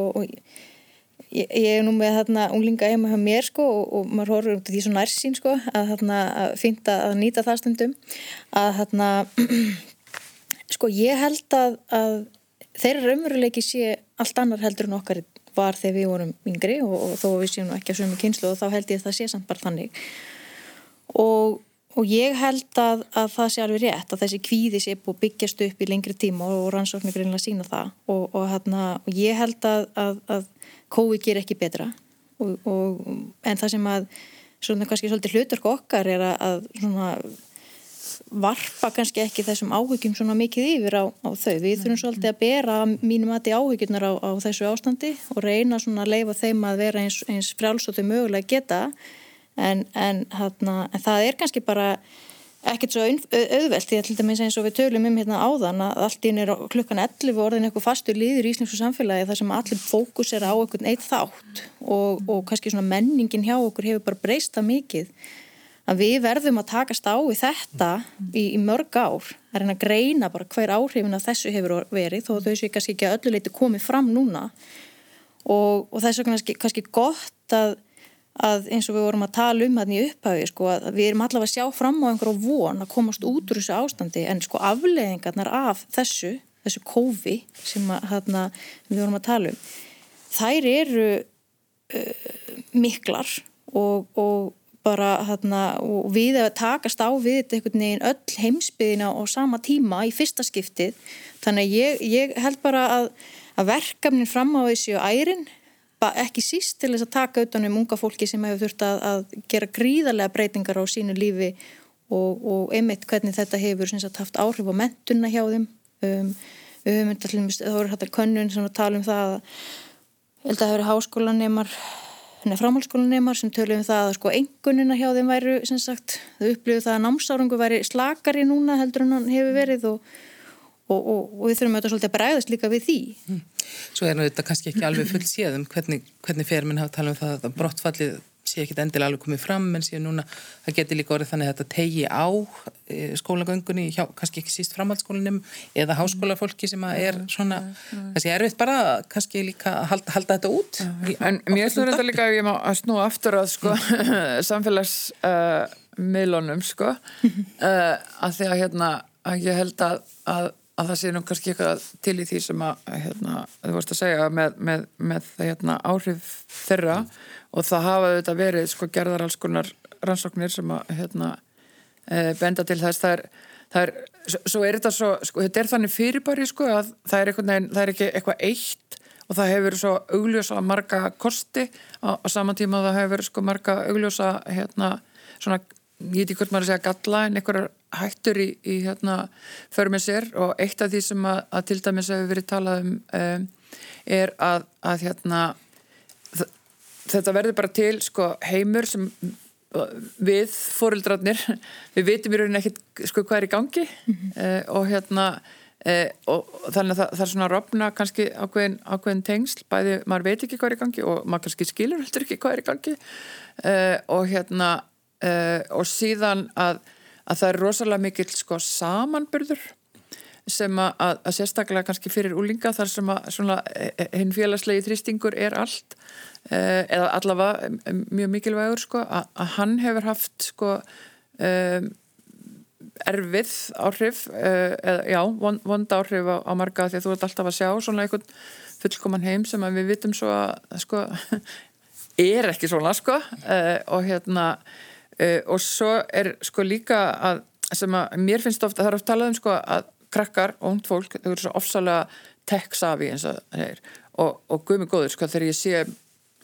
ég, ég er nú með hérna, unglinga heima hjá mér sko, og, og maður horfur í því svo nærsín sko, að, hérna, að finna að nýta það stundum. Að hérna *clears throat* sko ég held að, að þeirra raunveruleiki sé allt annar heldur en okkar var þegar við vorum yngri og, og þó við séum ekki að sömu kynslu og þá held ég að það sé samt bara þannig. Og Og ég held að, að það sé alveg rétt að þessi kvíði sé búið byggjast upp í lengri tíma og rannsóknir greinlega sína það. Og, og, hérna, og ég held að, að, að COVID ger ekki betra. Og, en það sem að svona kannski svolítið hluturk okkar er að svona varpa kannski ekki þessum áhyggjum svona mikið yfir á, á þau. Við þurfum svolítið að bera mínum að því áhyggjurnar á, á þessu ástandi og reyna svona að leifa þeim að vera eins, eins frjáls og þau mögulega geta en, en, hana, en það er kannski bara ekkert svo auðvelt því að til dæmis eins og við tölum um hérna áðan að allt ín er klukkan 11 orðin eitthvað fastur líður í Íslandsku samfélagi þar sem allir fókus er á einhvern eitt þátt og, og kannski svona menningin hjá okkur hefur bara breysta mikið að við verðum að takast á í þetta í, í mörg ár að reyna að greina bara hver áhrifin að þessu hefur verið þó þau séu kannski ekki að öllu leiti komið fram núna. Og, og þess vegna kannski, kannski gott að að eins og við vorum að tala um hann í upphæfi sko, við erum allavega að sjá fram á einhverju von að komast út úr þessu ástandi. En sko afleðingarnar af þessu þessu kófi sem að, hana, við vorum að tala um þær eru uh, miklar og, og bara hérna og við að takast á við þetta einhvern veginn öll heimsbyðina á sama tíma í fyrsta skiptið. Þannig að ég, ég held bara að, að verkefnin fram á þessu ærin ekki síst til þess að taka utanum unga fólki sem hefur þurft að, að gera gríðarlega breytingar á sínu lífi og, og einmitt hvernig þetta hefur sagt, haft áhrif á mentuna hjá þeim. Um, við höfum alltaf, þá eru hættar könnun sem að tala um það að held að það hefur háskólanemar framhalskólanemar sem tölu um það að sko engunina hjá þeim væru sem sagt, þau upplifðu það að námsárangu væri slakari núna heldur en hann hefur verið og, og, og, og við þurfum auðvitað svolítið að bregðast líka við því. Mm. Svo er þetta kannski ekki alveg fullt séðum hvernig, hvernig fer minn hafa talað um það að brottfallið sé ekki endilega alveg komið fram en sé núna það getur líka orðið þannig að þetta tegi á e, skólagöngunni, hjá, kannski ekki síst framhaldsskólinum eða háskólafólki sem er svona, þessi erfitt bara kannski líka að halda, halda þetta út. Í, En mér slúður þetta líka ef ég má að snú aftur að sko *laughs* samfélagsmiðlunum uh, sko. *laughs* Uh, að því að hérna að ég held að, að að það sé nú kannski eitthvað til í því sem að hérna, þú vorust að segja með, með, með hérna, áhrif þeirra og það hafa þetta verið sko gerðar alls konar rannsóknir sem að hérna, e, benda til þess. Það er, það er, svo er þetta svo sko, þetta er þannig fyrirbæri sko að það er, veginn, það er ekki eitthvað eitt og það hefur svo augljósa marga kosti á, á saman tíma það hefur sko marga augljósa hérna svona, ég veit ekki hvort maður segja galla en einhverjar hættur í, í hérna för með sér. Og eitt af því sem að, að til dæmis hefur verið talað um, um er að, að hérna þetta verður bara til sko, heimur sem við fóröldrarnir *laughs* við veitum í rauninni ekkert sko, hvað er í gangi. Mm -hmm. uh, og hérna uh, og, þannig að það, það er svona rofna kannski ákveðin, ákveðin tengsl. Bæði maður veit ekki hvað er í gangi og maður kannski skilur heldur ekki hvað er í gangi. Uh, og hérna og síðan að, að það er rosalega mikill sko samanburður sem að, að sérstaklega kannski fyrir úlinga þar sem að hinn félagslegi þrýstingur er allt Eh, eða allavega mjög mikilvægur sko, að hann hefur haft sko um, erfið áhrif uh, eða já, vond, vond áhrif á, á marga því að þú ert alltaf að sjá svona einhvern fullkoman heim sem við vitum svo að sko *laughs* er ekki svona sko uh, og hérna uh, og svo er sko líka að sem að mér finnst ofta, það er oft talað um sko að krakkar, ónt fólk, þau eru svo ofsalega tech-savi eins og það er og, og guðmið góður sko þegar ég sé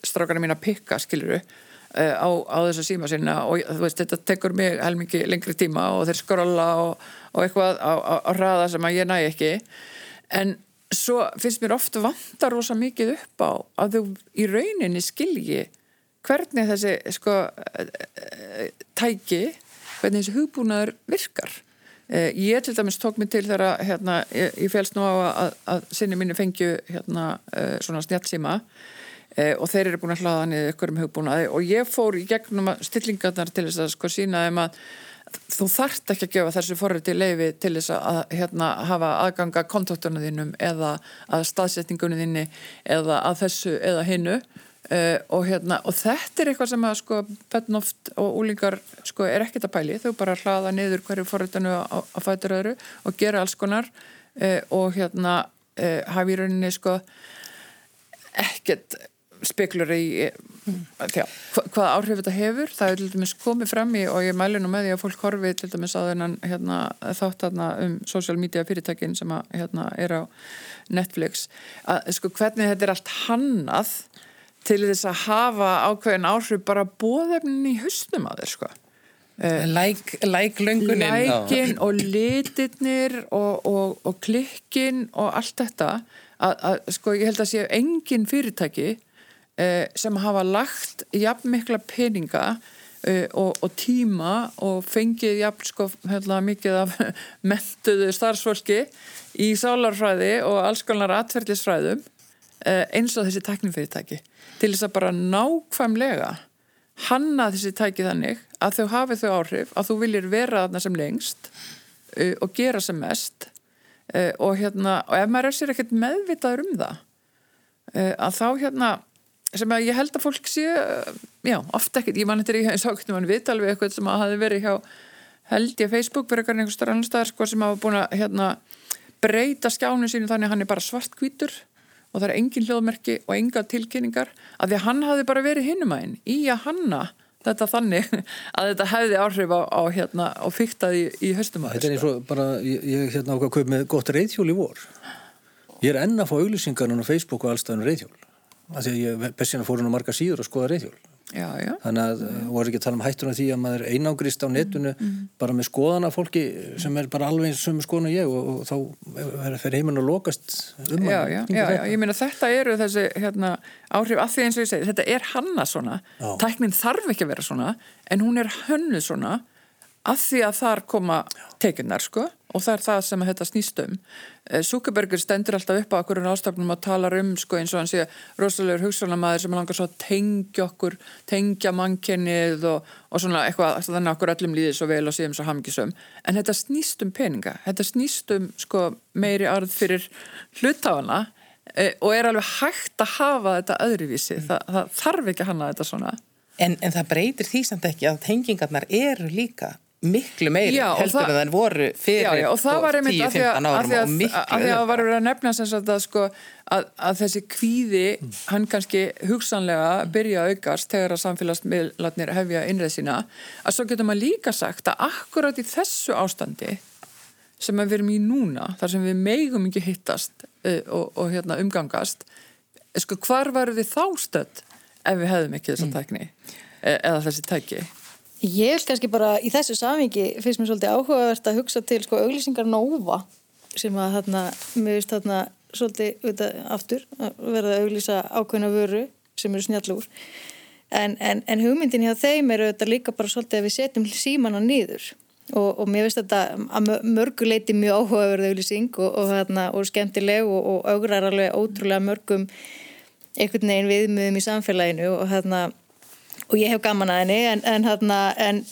strákarna mín að pikka, skiluru eh, á, á þessa síma sinna og veist, þetta tekur mig helmingi lengri tíma og þeir skrolla og, og eitthvað á, á, á hraða sem að ég næ ekki. En svo finnst mér ofta vanta rosa mikið upp á að þú í rauninni skilji hvernig þessi sko tæki hvernig þessi hugbúnaður virkar. Eh, ég til dæmis tók mig til þegar hérna, ég, ég félst nú á að, að, sinni mínu fengju hérna, eh, svona snjálfsíma Eh, og þeir eru búin að hlaða niður ykkur um hugbúnaði. Og ég fór í gegnum stillingarnar til þess að sko sína þeim að þú þart ekki að gefa þessu forriti leifi til þess að hérna, hafa aðganga kontaktunum þínum eða að staðsetningunum þínni eða að þessu eða hinnu uh, og, hérna, og þetta er eitthvað sem að sko Petnoft og úlingar sko er ekkert að pæli, þau bara hlaða niður hverju forritinu á, á fætur öðru og gera alls konar. Uh, og hérna uh, hafi í rauninni sko ekkert spekulur í já, hvað áhrif þetta hefur. Það er til dæmis komið fram í og ég mælu nú með því að fólk horfi til dæmis þennan hérna, þátt hérna, um social media fyrirtækin sem að, hérna, er á Netflix. Að sko hvernig þetta er allt hannað til þess að hafa ákveðin áhrif bara bóðefnin í husnum að þeir sko. Læklöngunin like Lækin og litirnir og, og, og klikkin og allt þetta. Að, að sko ég held að séu engin fyrirtæki eh, sem hafa lagt jafn mikla peninga eh, og, og tíma og fengið jafn sko hérna, mikið af *laughs* mentuðu starfsfólki í sálarfræði og alls konar atverðlisfræðum eh, eins og þessi teknifyrirtæki til þess að bara nákvæmlega hanna þessi tæki þannig að þau hafi þau áhrif að þú viljir vera þarna sem lengst uh, og gera sem mest uh, og hérna og ef maður er sér ekkert meðvitaður um það uh, að þá hérna sem að ég held að fólk sé já, ofta ekkert, ég man þetta í eins ákveðnum hann viðtal við eitthvað sem að hafi verið hjá held ég Facebook fyrir eitthvað einhver starf annar staðar sko, sem hafa búin að hérna, breyta skjánu sínu þannig að hann er bara svart kvítur og það er engin hljóðmerki og enga tilkynningar að því að hann hafi bara verið hinumægin í að hanna þetta þannig *laughs* að þetta hefði áhrif á, á, hérna, á fyktaði í, í höstum Þetta er eins og bara, ég, ég hérna ákvað að kaupa með gott reyðhjól í vor. Ég er enn að fá auglýsingar núna á Facebook og allstæðinu reyðhjól. Það því að ég bestina fór hún á marga síður að skoða reyðhjól. Já, já. Þannig að uh, voru ekki að tala um hættuna því að maður einangrist á netinu bara með skoðana fólki sem er bara alveg sömu skoðan og ég og, og þá fyrir heiminn að lokast um Já, já, já, ég meina þetta eru þessi hérna, áhrif að því eins og ég segi, þetta er hanna svona, tæknin þarf ekki að vera svona, en hún er hönnuð svona að því að þar koma tekinnar, sko, og það er það sem að þetta snýst um. Súkebergur stendur alltaf upp á okkur ástafnum og talar um, sko, eins og hann sé rosalegur hugsanamaður sem langar svo að tengja okkur, tengja mannkennið og, og svona eitthvað, þannig að okkur öllum líði svo vel og séum svo hamgisum. En þetta snýst um peninga, þetta snýst um, sko, meiri arð fyrir hlutafana e, og er alveg hægt að hafa þetta öðruvísi, Þa, það þarf ekki að hanna þetta svona. En, en það breytir því samt ekki að tengingarnar eru líka miklu meiri Já, heldur það- en það voru fyrir já, já, og það var einmitt að því að, 10-15 að, árum og miklu að, því að var verið að nefna sem sagt að, sko, að, að þessi kvíði hann kannski hugsanlega byrja að aukast þegar að samfélagsmiðlarnir hefja innreið sína að svo getur maður líka sagt að akkurat í þessu ástandi sem við erum í núna þar sem við megum ekki hittast uh, og, og hérna, umgangast sko, hvar varum við þá stödd ef við hefðum ekki þessa tækni e eða þessi tæki Ég vil kannski bara í þessu samhengi finnst mér svolítið áhugavert að hugsa til sko auglýsingar Nova sem að þarna, mér finnst þarna svolítið, auðvitað, aftur að verða að auglýsa ákveðna vöru sem eru snjallúr. En, en, en hugmyndin hjá þeim eru auðvitað líka bara svolítið að við setjum símana niður. Og, og mér finnst þetta að mörguleiti mjög áhugaverð auglýsing og, og, þarna, og skemmtileg og augrar alveg ótrúlega mörgum einhvern veginn viðmiðum í samfélaginu og þarna og ég hef gaman að henni en, en, þarna, en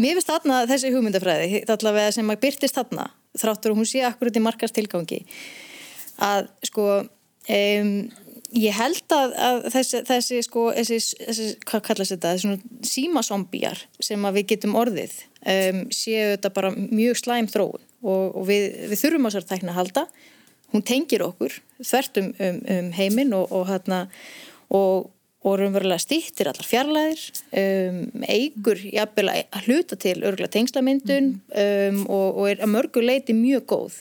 mér finnst þarna þessi hugmyndafræði allavega sem að byrtist þarna þráttur og hún sé akkurat í markast tilgangi að sko um, ég held að, að þessi, þessi sko þessi, þessi, hvað kallast þetta þessi símasombíjar sem að við getum orðið um, séu þetta bara mjög slæm þróun. Og, og við, við þurfum á sér tækna að halda. Hún tengir okkur þvert um, um, um heiminn og, og, hérna, og, og raunverulega stýttir allar fjarlæðir, um, eigur jafnvel að hluta til örgulega tengslamyndun um, og, og er að mörgu leiti mjög góð.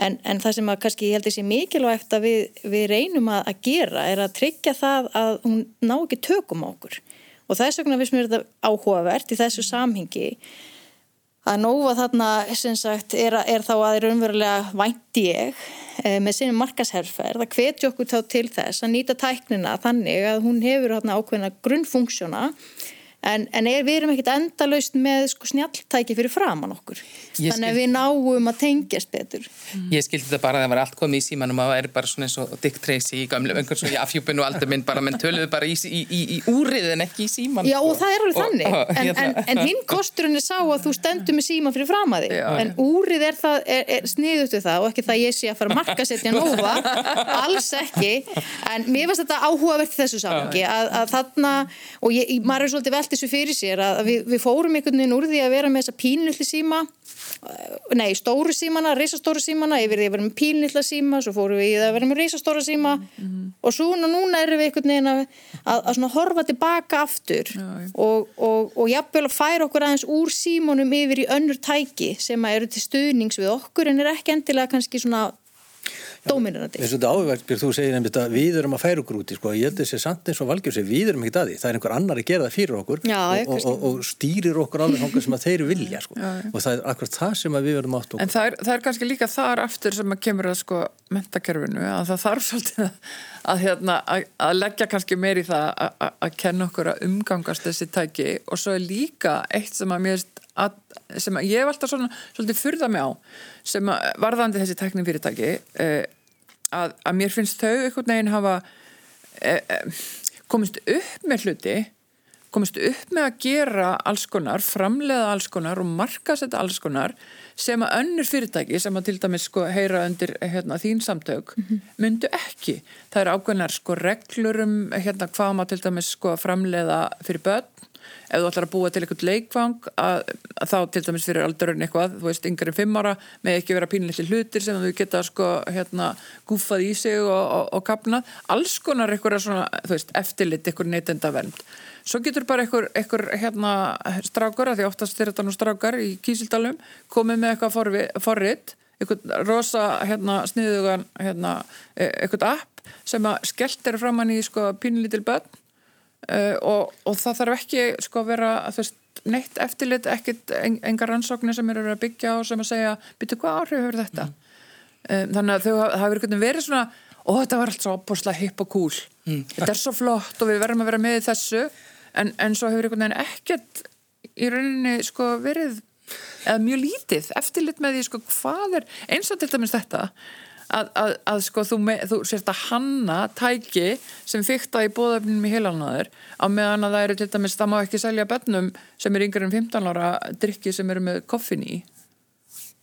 En, en það sem að kannski ég held þessi mikilvægt að við, við reynum að, að gera er að tryggja það að hún ná ekki tökum á okkur. Og þess vegna finnst mér þetta áhugavert í þessu samhengi að nófa þarna sagt er, er þá að raunverulega vænti ég e, með sinni markasherferð að hvetja okkur þá til þess að nýta tæknina þannig að hún hefur þarna ákveðna grunnfunksjóna en, en er, við erum ekkit endalaust með sko, snjalltæki fyrir framann okkur. Ég þannig að við náum að tengjast betur. Ég skildi þetta bara að það var allt komið í símanum og það er bara svona eins og Dick Tracy í gamlu einhvern svo í afhjúpinu aldrei minn bara menn töluðu bara í, í, í, í úrið en ekki í síman Já og það er alveg þannig. og- en, hérna. en, en hinn kosturinn er sá að þú stendur með síma fyrir fram að þig. Já. en úrið er, er, er sniðut við það og ekki það ég sé að fara að markasetja nófa *laughs* alls ekki. En mér finnst þetta áhugavert þessu samangi og maður er svolítið velt þessu fyrir sér að við, við fórum einhvern veginn úr því að vera með þessa pínulli síma eh, nei, stóru símana, reisastóru símana yfir því að vera með pínlilla síma svo fórum við í það að vera með reisastóra síma og svona núna erum við einhvern veginn að, að, að horfa tilbaka aftur Já, já. og, og, og jafnvel að færa okkur aðeins úr símónum yfir í önnur tæki sem að eru til stuðnings við okkur en er ekki endilega kannski svona dóminirandi. Þess að þetta áhugavert, Björn, þú segir nefnir að við erum að færa okkur úti, sko, ég held þessi samt eins og valgjör segir, við erum ekkert að því, það er einhver annar að gera það fyrir okkur Já, og, og, og, og stýrir okkur alveg þangað sem að þeir vilja, sko, og það er akkurat það sem að við verðum átt okkur. En það er, það er kannski líka þar aftur sem að kemur að sko mentakerfinu að það þarf svolítið að, að, hérna, að, að leggja kannski meir í það að, að, að kenna okkur að umgangast þessi tæki. Og svo er líka eitt sem að mér að, sem að ég hef alltaf svona svolítið furða mig á sem að varðandi þessi tæknin fyrirtæki eh, að, að mér finnst þau einhvern veginn hafa eh, eh, komist upp með hluti komist upp með að gera alls konar, framleiða alls konar og markasetta alls konar sem að önnur fyrirtæki sem að til dæmis sko heyra undir hérna, þín samtök myndu ekki. Það er ákveðnar sko reglur um hérna hvað maður til dæmis sko framleiða fyrir börn ef þú ætlar að búa til eitthvað leikvang að, að þá til dæmis fyrir aldurinn eitthvað, þú veist, yngre en fimm ára með ekki vera pínlítið hlutir sem þú geta sko, hérna, gúfað í sig og, og, og kapnað, alls konar eitthvað svona, þú veist, eftirlit, eitthvað neytenda vernd. Svo getur bara eitthvað, hérna, strákar, að því oftast er þetta nú strákar í Kísildalum, komið með eitthvað forrið, eitthvað rosa hérna, sniðugan hérna, e, eitthvað app sem að skellt er fram hann í sko, pínlítil börn uh, og, og það þarf ekki sko að vera veist, neitt eftirlit, ekkit engar rannsóknir sem eru að byggja á sem að segja byrju hvað áhrif hefur þetta mm. um, þannig að þau hafa verið svona og þetta var allt svo opbúrslega hipp og cool mm. þetta er svo flott og við verðum að vera með þessu en, en svo hefur einhvern veginn ekkert í rauninni sko verið eða mjög lítið eftirlit með því sko hvað er eins og til dæmis þetta að, að, að sko þú, með, þú sérst að hanna tæki sem fykta í bóðöfnum í heilannaður á meðan að það eru til dæmis, það má ekki selja bennum sem er yngre en 15 ára drikki sem eru með koffin í.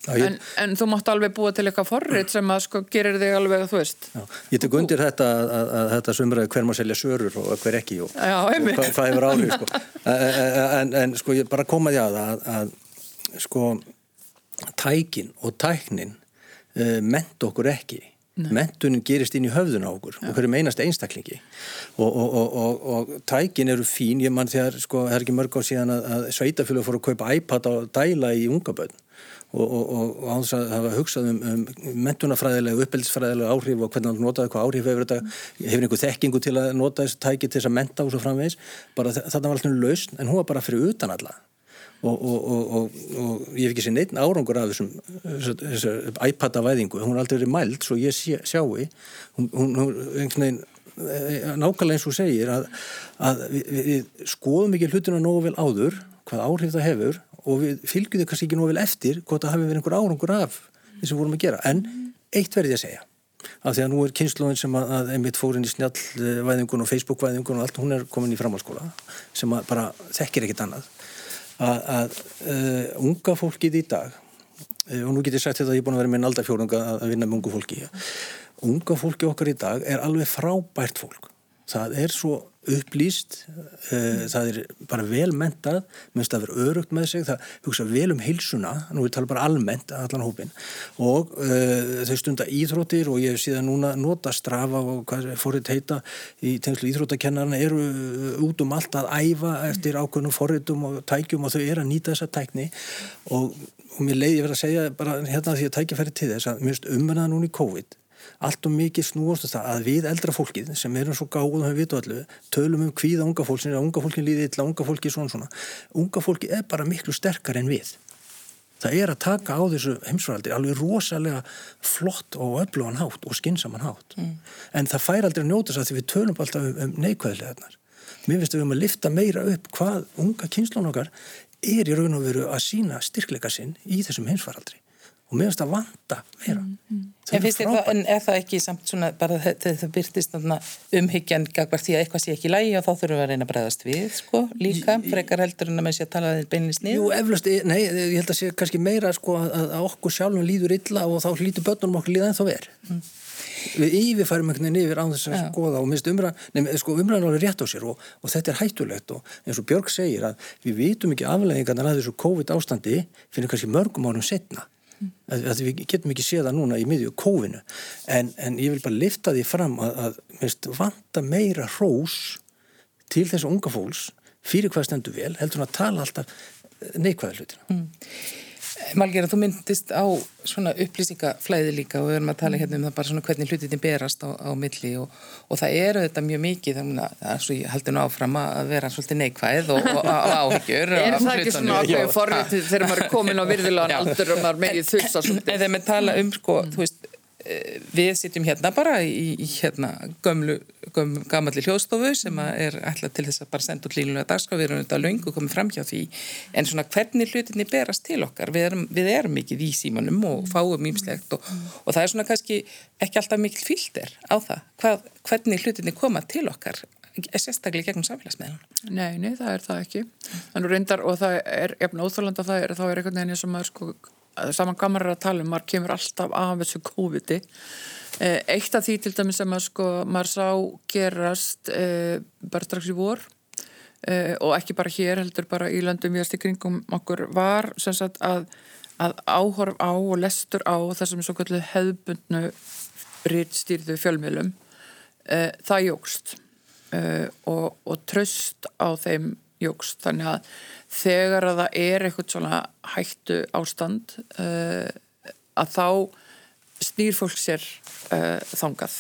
Já, ég... en, en þú mátt alveg búa til eitthvað forrið sem að sko gerir þig alveg að þú veist. Já, Ég tek undir þetta að, að, að þetta sumraði hver maður selja sörur og hver ekki og, Já, og hvað, hvað hefur áhrif sko. *laughs* en, en sko ég bara komaði að að sko tækin og tæknin uh, ment okkur ekki. Nei. mentunin gerist inn í höfðun á okkur ja. og hverju meinast einstaklingi. Og, og, og, og tækin eru fín. Ég mann þegar, sko, það er ekki mörg á síðan að, að sveitafjölu fór að kaupa iPad og dæla í unga börn. Og á þess að hafa hugsað um, um mentunafræðilega uppeldisfræðilega áhrif og hvernig hann notaði hvað áhrif hefur þetta hefur einhver þekkingu til að nota þessu tæki til þess að menta og svo framvegis. Bara þetta var alltaf lausn en hún var bara fyrir utan alla og, og, og, ég hef ekki séð neitt árangur af þessum, þessum iPad-avæðingu, hún er aldrei verið mælt svo ég sé, sjáu hún, hún, hún eh, nákvæmlega eins og segir að, að við, við skoðum ekki hlutuna nógu vel áður hvað áhrif það hefur og við fylgjum þau kannski ekki nógu vel eftir hvort það hafi verið einhver árangur af því sem vorum að gera, en eitt verði ég að segja af því að nú er kynnslóðin sem að, að einmitt fór inn í snjallvæðingun og Facebook-væðingun og allt, hún er komin í framhalskóla sem bara þekkir ekkit annað að, að uh, unga fólkið í dag uh, og nú getur ég sagt þetta að ég er búin að vera með en aldarfjórunga að vinna með ungu fólki unga fólki okkar í dag er alveg frábært fólk. Það er svo upplýst uh, það er bara vel mentað minnst að vera örugt með sig það hugsa vel um hilsuna nú við tala bara almennt allan hópin og uh, þau stunda íþróttir og ég hef síðan núna nota strafa og hvað fórrið heita í tengslu íþróttakennarna eru út um allt að æfa eftir ákveðnum forritum og tækjum og þau eru að nýta þessa tækni og, og mér leiði verið að segja bara hérna því að tækja færi til þess að minnst umverðað núna í COVID allt og mikið snúast það að við eldra fólkið sem erum svo gáð og höfum vitu allu tölum um hvíða unga fólk sem er að unga fólkin líði illa, unga fólki svona svona. Unga fólki er bara miklu sterkar en við. Það er að taka á þessu heimsvaraldi alveg rosalega flott og öflugan hátt og skinsaman hátt. Mm. en það fær aldrei að njóta þess að því við tölum alltaf um, um neikvæðilegarnar. Mér finnst að við höfum að lifta meira upp hvað unga kynslán okkar er í raun og veru að sína styrkleika sinn í þessum heimsvaraldri og mér finnst það vanta meira. Mm, mm. En, það, en er það ekki samt svona bara þegar það byrtist umhyggjan gagvar því að eitthvað sé ekki lægi og þá þurfum við að reyna að bregðast við sko líka, frekar heldur en að maður sé að tala þeir beinilist niður? Jú, eflust, nei, ég held að sé kannski meira sko að, okkur sjálfum líður illa og þá lítur börnum okkur líða en þá verð mm. Við yfirfærum einhvern veginn yfir á þess að skoða og minnst umræðan, nefnir sko umræðan alveg rétt á sér og, og þetta er hættulegt og eins og Björg segir að við vitum ekki afleggingarnar að þessu COVID ástandi fyrir kannski mörgum árum setna að við getum ekki séð það núna í miðju kófinu en, en ég vil bara lifta því fram að, að minnst, vanta meira hrós til þessu unga fólks fyrir hvað stendur vel heldur hann að tala alltaf neikvæða hlutina mm. Malgera, þú myndist á svona upplýsingaflæði líka og við erum að tala hérna um það bara svona hvernig hlutinni berast á, á milli og, og það eru þetta mjög mikið þannig að svo ég haldi nú áfram að vera svolítið neikvæð og, og, og áhyggjur Er það ekki svona ákveðu forrið þegar maður er komin á virðilegan aldur og maður megið þussa svolítið? Nei, þegar maður tala um sko, þú veist við sitjum hérna bara í, í hérna gömlu, gömlu gamalli hljóðstofu sem er alltaf til þess að bara senda út línulega dagskraf, við erum auðvitað laung og komum fram hjá því. En svona hvernig hlutinni berast til okkar, við erum, við erum mikið í símanum og fáum ímslegt og, og það er svona kannski ekki alltaf mikil fylgder á það, Hvað, hvernig hlutinni koma til okkar sérstaklega gegnum samfélagsmeðan Nei, nei, það er það ekki. Reyndar og það er eftir óþálanda það er, þá er einhvern veginn sem að sko saman gamar að tala um, maður kemur alltaf af þessu COVID-i. Eh, eitt af því til dæmis sem að sko maður sá gerast eh, bara strax í vor uh, og ekki bara hér heldur bara í löndum við í kringum okkur var sem sagt að, að áhorf á og lestur á þessum svo kallu hefðbundnu rýtstýrðu fjölmiðlum uh, það jógst og, og tröst á þeim jógst þannig að þegar að það er eitthvað svona hættu ástand uh, að þá snýr fólk sér uh, þangað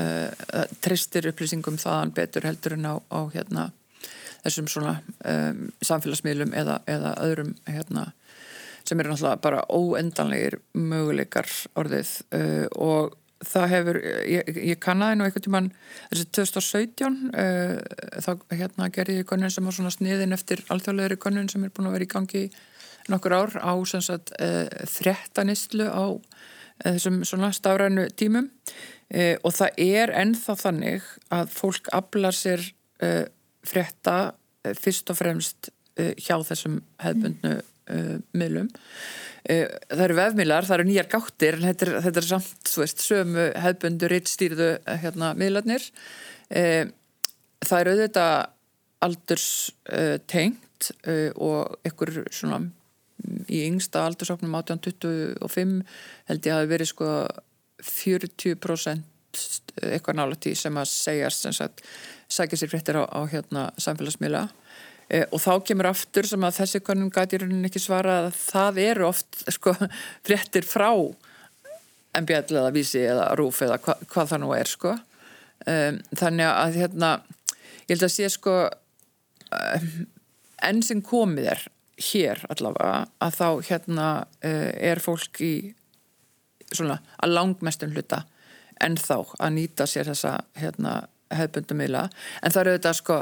uh, tristir upplýsingum þaðan betur heldur en á, á hérna, þessum svona um, samfélagsmiðlum eða, eða öðrum hérna, sem eru náttúrulega bara óendanlegir möguleikar orðið og það hefur, ég, ég kannaði nú einhvern tíman, þessi 2017 uh, þá hérna gerði ég konun sem var svona sniðin eftir alþjóðlegri konun sem er búin að vera í gangi nokkur ár á sem sagt uh, þrettanistlu á uh, þessum svona stafrænu tímum. Og það er ennþá þannig að fólk aflar sér frétta uh, fyrst og fremst hjá þessum hefbundnu uh, miðlum. Uh, það eru vefmiðlar, það eru nýjar gáttir en þetta er, þetta er samt, þú veist, sömu hefbundu rittstýrðu hérna miðlarnir. Uh, það eru auðvitað aldurs uh, tengt uh, og ykkur svona mm, í yngsta aldursóknum 1825 held ég að hafi verið sko 40% eitthvað nála tí sem að segjast sem sagt, sækja sér fréttir á, á hérna samfélagsmiðla og þá kemur aftur sem að þessi konum gæti í rauninni ekki svara að það eru oft sko *laughs* fréttir frá MBL eða Vísi eða Rúf eða hva, hvað það nú er sko. Um, þannig að hérna ég held að sé sko um, enn sem komið er hér allavega að þá hérna uh, er fólk í svona að langmestum hluta en þá að nýta sér þessa hérna, hefðbundumila en það eru þetta sko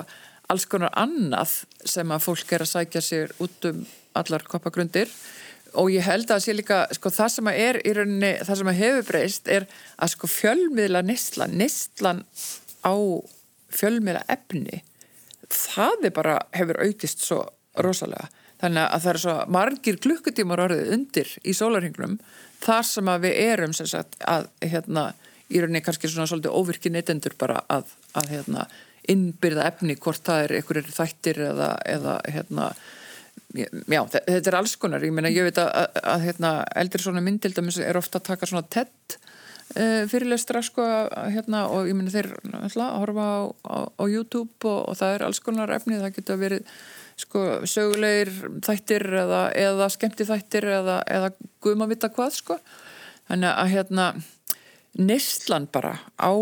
alls konar annað sem að fólk er að sækja sér út um allar koppagrundir. Og ég held að sé líka sko það sem að er í rauninni, það sem að hefur breyst er að sko fjölmiðla nistlan, nistlan á fjölmiðla efni það er bara hefur aukist svo rosalega. Þannig að það er svo margir klukkutímar orðið undir í sólarhinglum þar sem að við erum sem sagt að hérna í rauninni kannski svona svolítið óvirki neytendur bara að, að hérna innbyrða efni hvort það er einhverjir þættir eða, eða hérna já, þetta er alls konar, ég meina ég veit að, að, að hérna, eldri svona myndildamiss er ofta að taka svona tett uh, fyrirlestra sko hérna, og ég meina þeir ætla, að horfa á, á, á YouTube og, og það er alls konar efni, það getur verið sko sögulegir þættir eða, eða skemmti þættir eða, eða guðum að vita hvað sko. Þannig að hérna neistlan bara á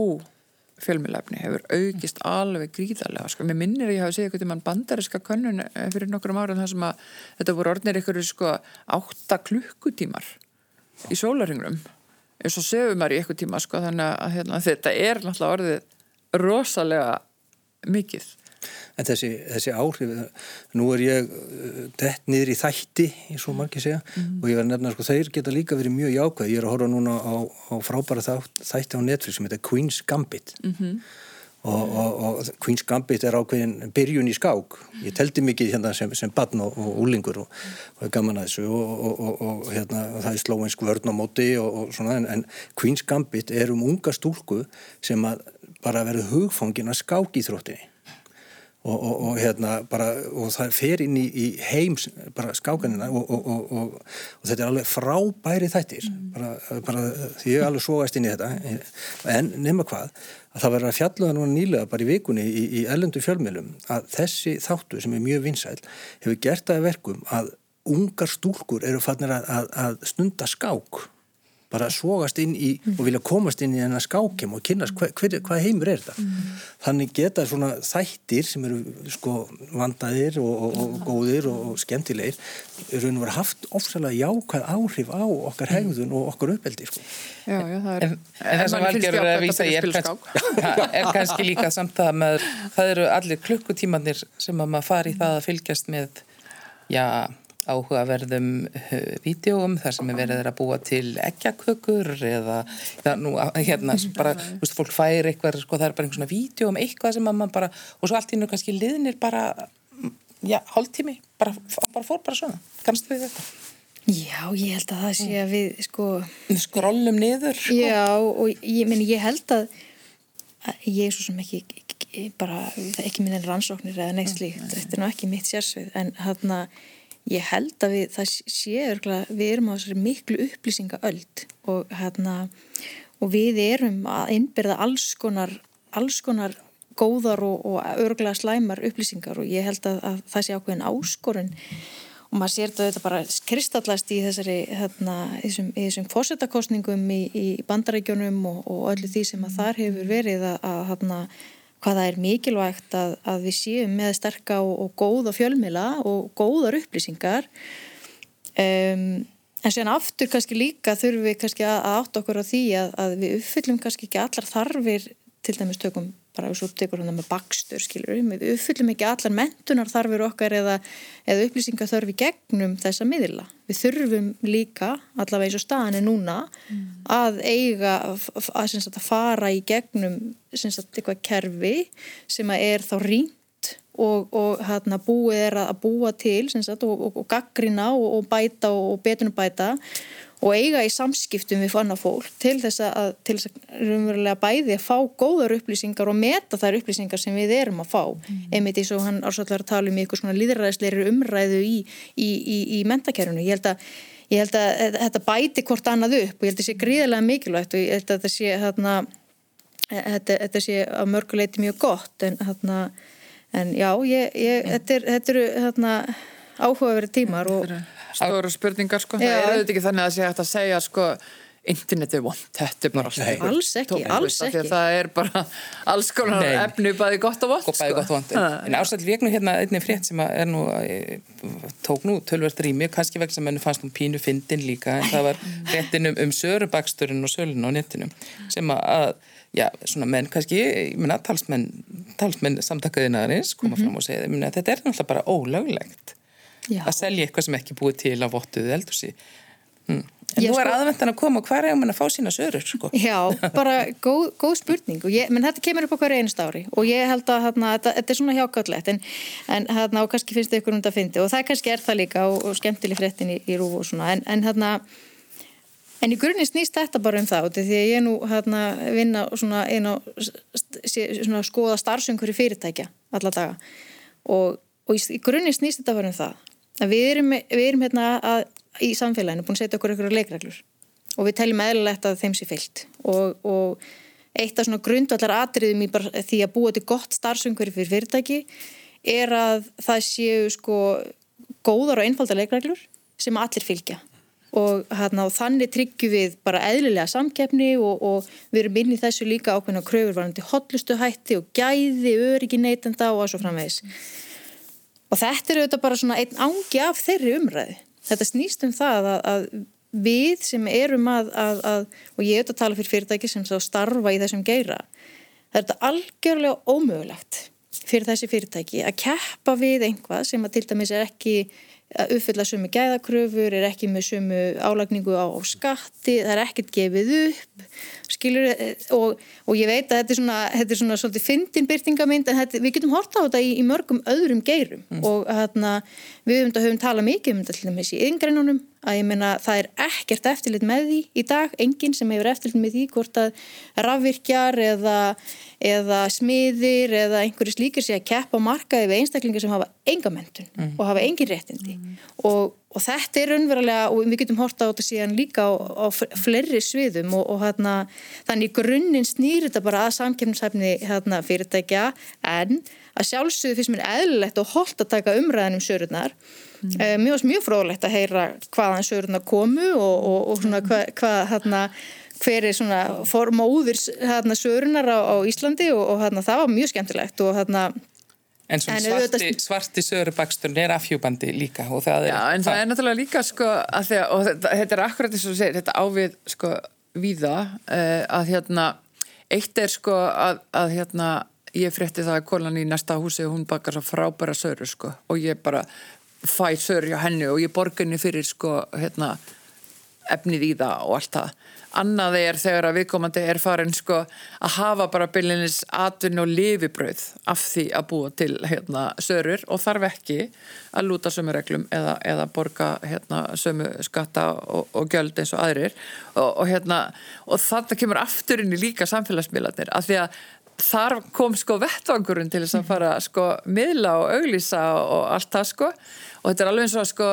fjölmjölefni hefur aukist alveg gríðarlega sko. Mér minnir að ég hafi segið eitthvað til mann bandariska könnun fyrir nokkrum árum þar sem að þetta voru orðnir eitthvað sko átta klukkutímar í sólaringrum eins og sögum maður í eitthvað tíma sko þannig að hérna, þetta er náttúrulega orðið rosalega mikið En þessi, þessi áhrif, nú er ég dett niður í þætti, eins og margir segja, mm. og ég verði nefna, sko, þeir geta líka verið mjög jákvæð. Ég er að horfa núna á, á frábæra þætti á Netflix sem heitir Queen's Gambit. Mm -hmm. og, og, og Queen's Gambit er ákveðin byrjun í skák. Ég teldi mikið hérna sem, sem barn og, og úlingur og er gaman að þessu og hérna, það er slóensk vörn á móti og svona, en, en Queen's Gambit er um unga stúlku sem að bara verið hugfóngin að skák í þróttinni. Og, og, og hérna bara og það fer inn í, í heims bara skákanina og, og þetta er alveg frábæri þættir. Mm. bara, bara því ég er alveg svogast inn í þetta. En nema hvað að það verður að fjalluða núna nýlega bara í vikunni í, í ellendu fjölmjölum að þessi þáttu sem er mjög vinsæl hefur gert að verkum að ungar stúlkur eru fannir að, að, að stunda skák bara svogast inn í mm. og vilja komast inn í enna skákjum og kynast hvað hva, hva heimur er þetta mm. þannig geta svona þættir sem eru sko vandaðir og, og, og góðir og, skemmtilegir eru nú verið haft ofsalega jákvæð áhrif á okkar mm. hegðun og okkar uppeldi sko. Já, já, það er en, en það sem valgjör er að vísa er, kannski, er kannski líka samt það með það eru allir klukkutímanir sem að maður fari í það að fylgjast með já áhugaverðum uh, vídjóum þar sem er verið að búa til eggjakökur eða það, nú, hérna *laughs* bara, veist, fólk fær eitthvað sko, það er bara einhvern svona vídjó um eitthvað sem að mann bara og svo allt í nú kannski liðnir bara já, hálftími, bara, bara fór bara svona, kannst við þetta? Já, ég held að það sé að við sko skrollum niður sko. Já, og ég, meni, ég held að, að ég er svo sem ekki bara ekki minn en rannsóknir eða neitt slíkt, þetta er nú ekki mitt sérsvið en hérna ég held að við, það sé örgulega, við erum á þessari miklu upplýsingaöld og hérna og við erum að innbyrða alls konar, alls konar góðar og, og örgulega slæmar upplýsingar og ég held að, að það sé ákveðin áskorun. Og maður sér þetta bara kristallast í þessari hérna, í þessum, þessum fórsetakostningum í, í bandarækjunum og, og öllu því sem að þar hefur verið að, að hérna, hvaða er mikilvægt að, að við séum með sterka og, og góða fjölmila og góðar upplýsingar. Um, en séðan aftur kannski líka þurfum við kannski að átta okkur á því að, að við uppfyllum kannski ekki allar þarfir til dæmis tökum bara svo tekur hann með bakstur skilur við uppfyllum ekki allar mentunar þarfir okkar eða, eða upplýsingar þarfi gegnum þessa miðla. Við þurfum líka allavega eins og staðan er núna mm. að eiga að, að, að fara í gegnum eitthvað kerfi sem er þá rínt og, og hérna, búið er að búa til sagt, og, og, og gaggrina og bæta og betunubæta og eiga í samskiptum við fannar fólk til þess að, til þess að raunverulega bæði að fá góðar upplýsingar og meta þær upplýsingar sem við erum að fá mm. einmitt eins og hann ársvöldar að tala um eitthvað svona líðræðisleiri umræðu í, í, í, í mentakerfinu. Ég held að ég held að þetta bæti hvort annað upp og ég held að þetta sé gríðilega mikilvægt og ég held að þetta sé hérna, þetta, þetta sé að mörguleiti mjög gott en hérna en já, ég, ég, þetta, er, eru hérna áhugaverið tímar og stóru spurningar sko, Já. það er auðvitað ekki þannig að það sé hægt að segja sko internetið er vond, þetta er bara Nei, alls ekki, alls ekki. það er bara alls konar efnu bæði gott og vond sko. bæði gott og vond, en ásætt vegnu hérna einni frétt sem er nú tók nú tölvert rými, kannski vegna sem henni fannst hún pínu fyndin líka, en það var fréttin um, sörubaksturinn og sölun á nettinu sem að, já, svona menn kannski, ég menna, talsmenn talsmenn samtakaðinaðarins koma mm -hmm. fram og segja, menna, þetta er náttúrulega bara ólöglegt Já. að selja eitthvað sem ekki búið til á vottuðu eldursi hm. en Ég nú er sko... aðvendan að koma og hver er um að fá sína sörur sko? *laughs* Já, bara góð, góð spurning. Ég, menn þetta kemur upp á hverju einust ári. Og ég held að hana, þetta, þetta er svona hjákallett en, en hana, og kannski finnst þau ykkur um þetta að fyndi og það kannski er það líka og, og skemmtileg fréttin í, í rúf og svona. En, en hérna En í grunninn snýst þetta bara um það því að ég er nú hérna vinna svona einn á svona skoða starfsöngur í fyrirtækja alla daga. Og, og í, grunninn snýst þetta bara um það Við erum, við erum hérna að, í samfélaginu búin að setja okkur ykkur leikreglur. Og við teljum eðlilegt að þeim sé fyllt og, og eitt af svona grundvallar atriðum í því að búa til gott starfsumhverfi fyrir fyrirtæki er að það séu sko góðar og einfaldar leikreglur sem allir fylgja. Og, hérna, og þannig tryggjum við bara eðlilega samkeppni og, og við erum inn í þessu líka ákveðna kröfur varandi hotlustuhætti og gæði, öryggi neytenda og að svo framvegis og þetta er auðvitað bara svona einn ángi af þeirri umræði þetta snýst um það að, að við sem erum að, að, að og ég auðvitað tala fyrir fyrirtæki sem starfa í þessum geira það er þetta algjörlega ómögulegt fyrir þessi fyrirtæki að keppa við einhvað sem að til dæmis er ekki að uppfylla sumu gæðakröfur, er ekki með sumu álagningu á, á skatti, það er ekkert gefið upp, skilur, og, og ég veit að þetta er svona, þetta er svona svolítið fyndin byrtingamind, en þetta, við getum horta á þetta í, í mörgum öðrum geirum mm. og hérna, við höfum, höfum talað mikið um þetta til dæmis í yngreynunum, að ég meina það er ekkert eftirlit með því í dag, enginn sem hefur eftirlit með því hvort að rafvirkjar eða, eða smiðir eða einhverju slíkir sé að keppa markaði við einstaklingar sem hafa enga mentun mm. og hafa engin réttindi mm. og, og þetta er unverulega og við getum horta á þetta síðan líka á, á fleiri sviðum og, og hérna, þannig grunninn snýr þetta bara að samkjöfnishæfni hérna, fyrirtækja en að sjálfsögðu fyrst mér eðlilegt og holdt að taka umræðan um sörunar Mm. Mér finnst mjög fróðlegt að heyra hvaðan sögurna komu og, og, og svona hvað, hvað hérna, hver er svona formóðir hérna, sögurnar á, á Íslandi og, og hérna, það var mjög skemmtilegt og hérna En svona en svarti, þetta... svarti sögurubaksturinn er afhjúbandi líka og það er... Já, en það er náttúrulega líka sko að því að, og þetta, þetta er akkurat eins og þú segir, þetta ávið sko víða uh, að hérna, eitt er sko að, að hérna, ég frétti það að konan í næsta húsi og hún bakar svo frábæra sögur sko og ég bara fæ sörja henni og ég borga henni fyrir sko hérna efnið í það og allt það annað er þegar að viðkomandi er farin sko að hafa bara byllinis atvinn og lifibröð af því að búa til hérna sörur og þarf ekki að lúta sömu reglum eða, eða borga hérna sömu skatta og, og göld eins og aðrir. Og, og hérna og þetta kemur aftur inn í líka samfélagsmiðlarnir af því að þar kom sko vettvangurinn til þess að fara sko miðla og auglýsa og allt það sko. Og þetta er alveg eins og sko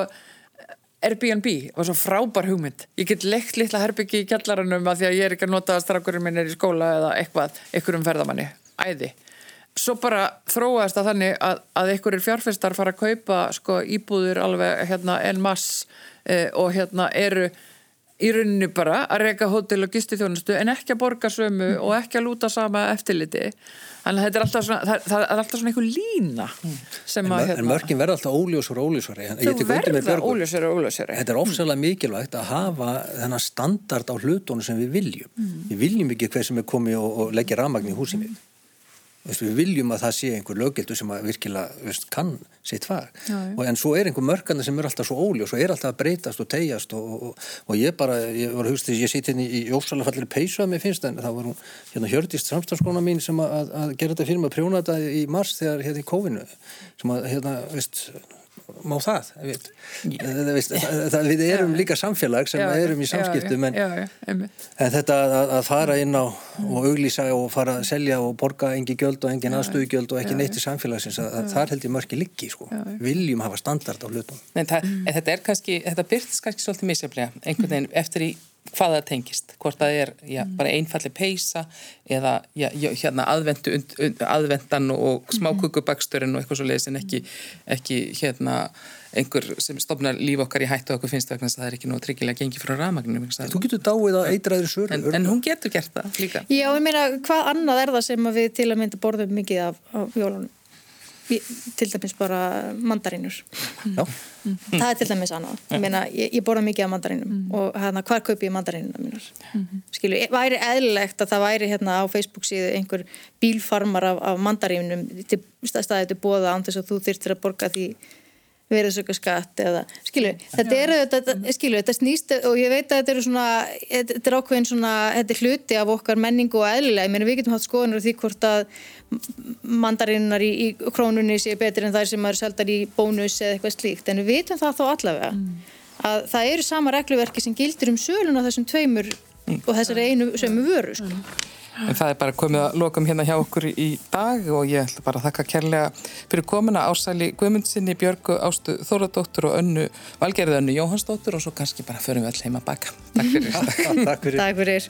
Airbnb var svo frábær hugmynd. Ég get leikt litla herbyggi í kjallaranum að því að ég er ekki að nota að strafgurinn minn er í skóla eða eitthvað, einhverjum ferðamanni. Æði. Svo bara þróaðist það þannig að, að einhverjir fjárfestar fara að kaupa sko íbúður alveg hérna en mass eh, og hérna eru í rauninni bara að reyka hótel og gistithjónustu en ekki að borga sömu og ekki að lúta sama eftirliti þannig að þetta er alltaf svona, það, það er alltaf svona einhver lína sem En, að mör, en mörkin verða alltaf óljósur og. En undir með verða óljósari og óljósari Þetta er ofsalega mikilvægt að hafa þennan standard á hlutunum sem við viljum. Við viljum ekki hver sem er komið og, og leggja rafmagn í. Veistu, við viljum að það sé einhver lögildu sem virkilega kann sitt fag. Og en svo er einhver mörkana sem er alltaf svo óljós og er alltaf að breytast og tegjast og, og, og ég bara, ég var að hugst þess ég sitt hérna í ósalafallir peysu að mér finnst en það var hún hérna Hjördist samstafskona mín sem að, að, gera þetta fyrir mig að prjóna þetta í mars þegar hérna í kófinu sem að hérna, veist má það, veit, það, veist, það, það við erum líka samfélag sem Já, erum í samskiptum en, já, já, einmitt. En þetta að, að fara inn á og auglýsa og fara að selja og borga engi gjöld og engin aðstöðugjöld og ekki neitt í samfélagsins að, að þar held ég mörki liggi sko. Viljum hafa standard á hlutum. En, það, en þetta er kannski, þetta byrtist kannski svolítið misjaflega, einhvern veginn eftir í hvað það tengist, hvort það er já, bara einfalli peisa eða já, já, hérna aðvendu, und, und, aðvendan og smákukubaksturinn og eitthvað svo leiðis en ekki, ekki hérna einhver sem stopnar líf okkar í hættu og okkur finnst vegna þess að það er ekki nú tryggilega gengið frá rafmagninu. Þú getur dáið á eitraðir söru. En, en hún getur gert það líka. Já, ég meina, hvað annað er það sem að við til að mynda borðum mikið af, af jólunum? Til dæmis bara mandarínur. Já, Það er til dæmis annað. Ég meina, ég, ég borða mikið af mandarínum og hérna, hvar kaupi ég mandarínuna mínar? Skilu, væri eðlilegt að það væri hérna á Facebook síðu einhver bílfarmar af, af mandarínum til staðið til bóða án þess að þú þyrftir að borga því verðsöka skatt eða, skilu, þetta er þetta, skilu, þetta snýst og ég veit að þetta eru svona, þetta er ákveðin svona, þetta er hluti af okkar menningu og eðlilega, ég meina við getum hatt skoðanur á því hvort að mandarinnar í, í krónunni séu betur en þær sem eru seldar í bónus eða eitthvað slíkt, en við vitum það þó allavega að það eru sama regluverki sem gildir um sölun á þessum tveimur og þessari einu sömu vöru, sko. En það er bara komið að lokum hérna hjá okkur í dag og ég ætla bara að þakka kærlega fyrir komuna Ásæli Guðmundsinni, Björgu Ástu Þóradóttur og önnu Valgerði önnu Jóhansdóttur og svo kannski bara förum við all heima baka. *laughs* Takk fyrir. takk fyrir. Takk fyrir.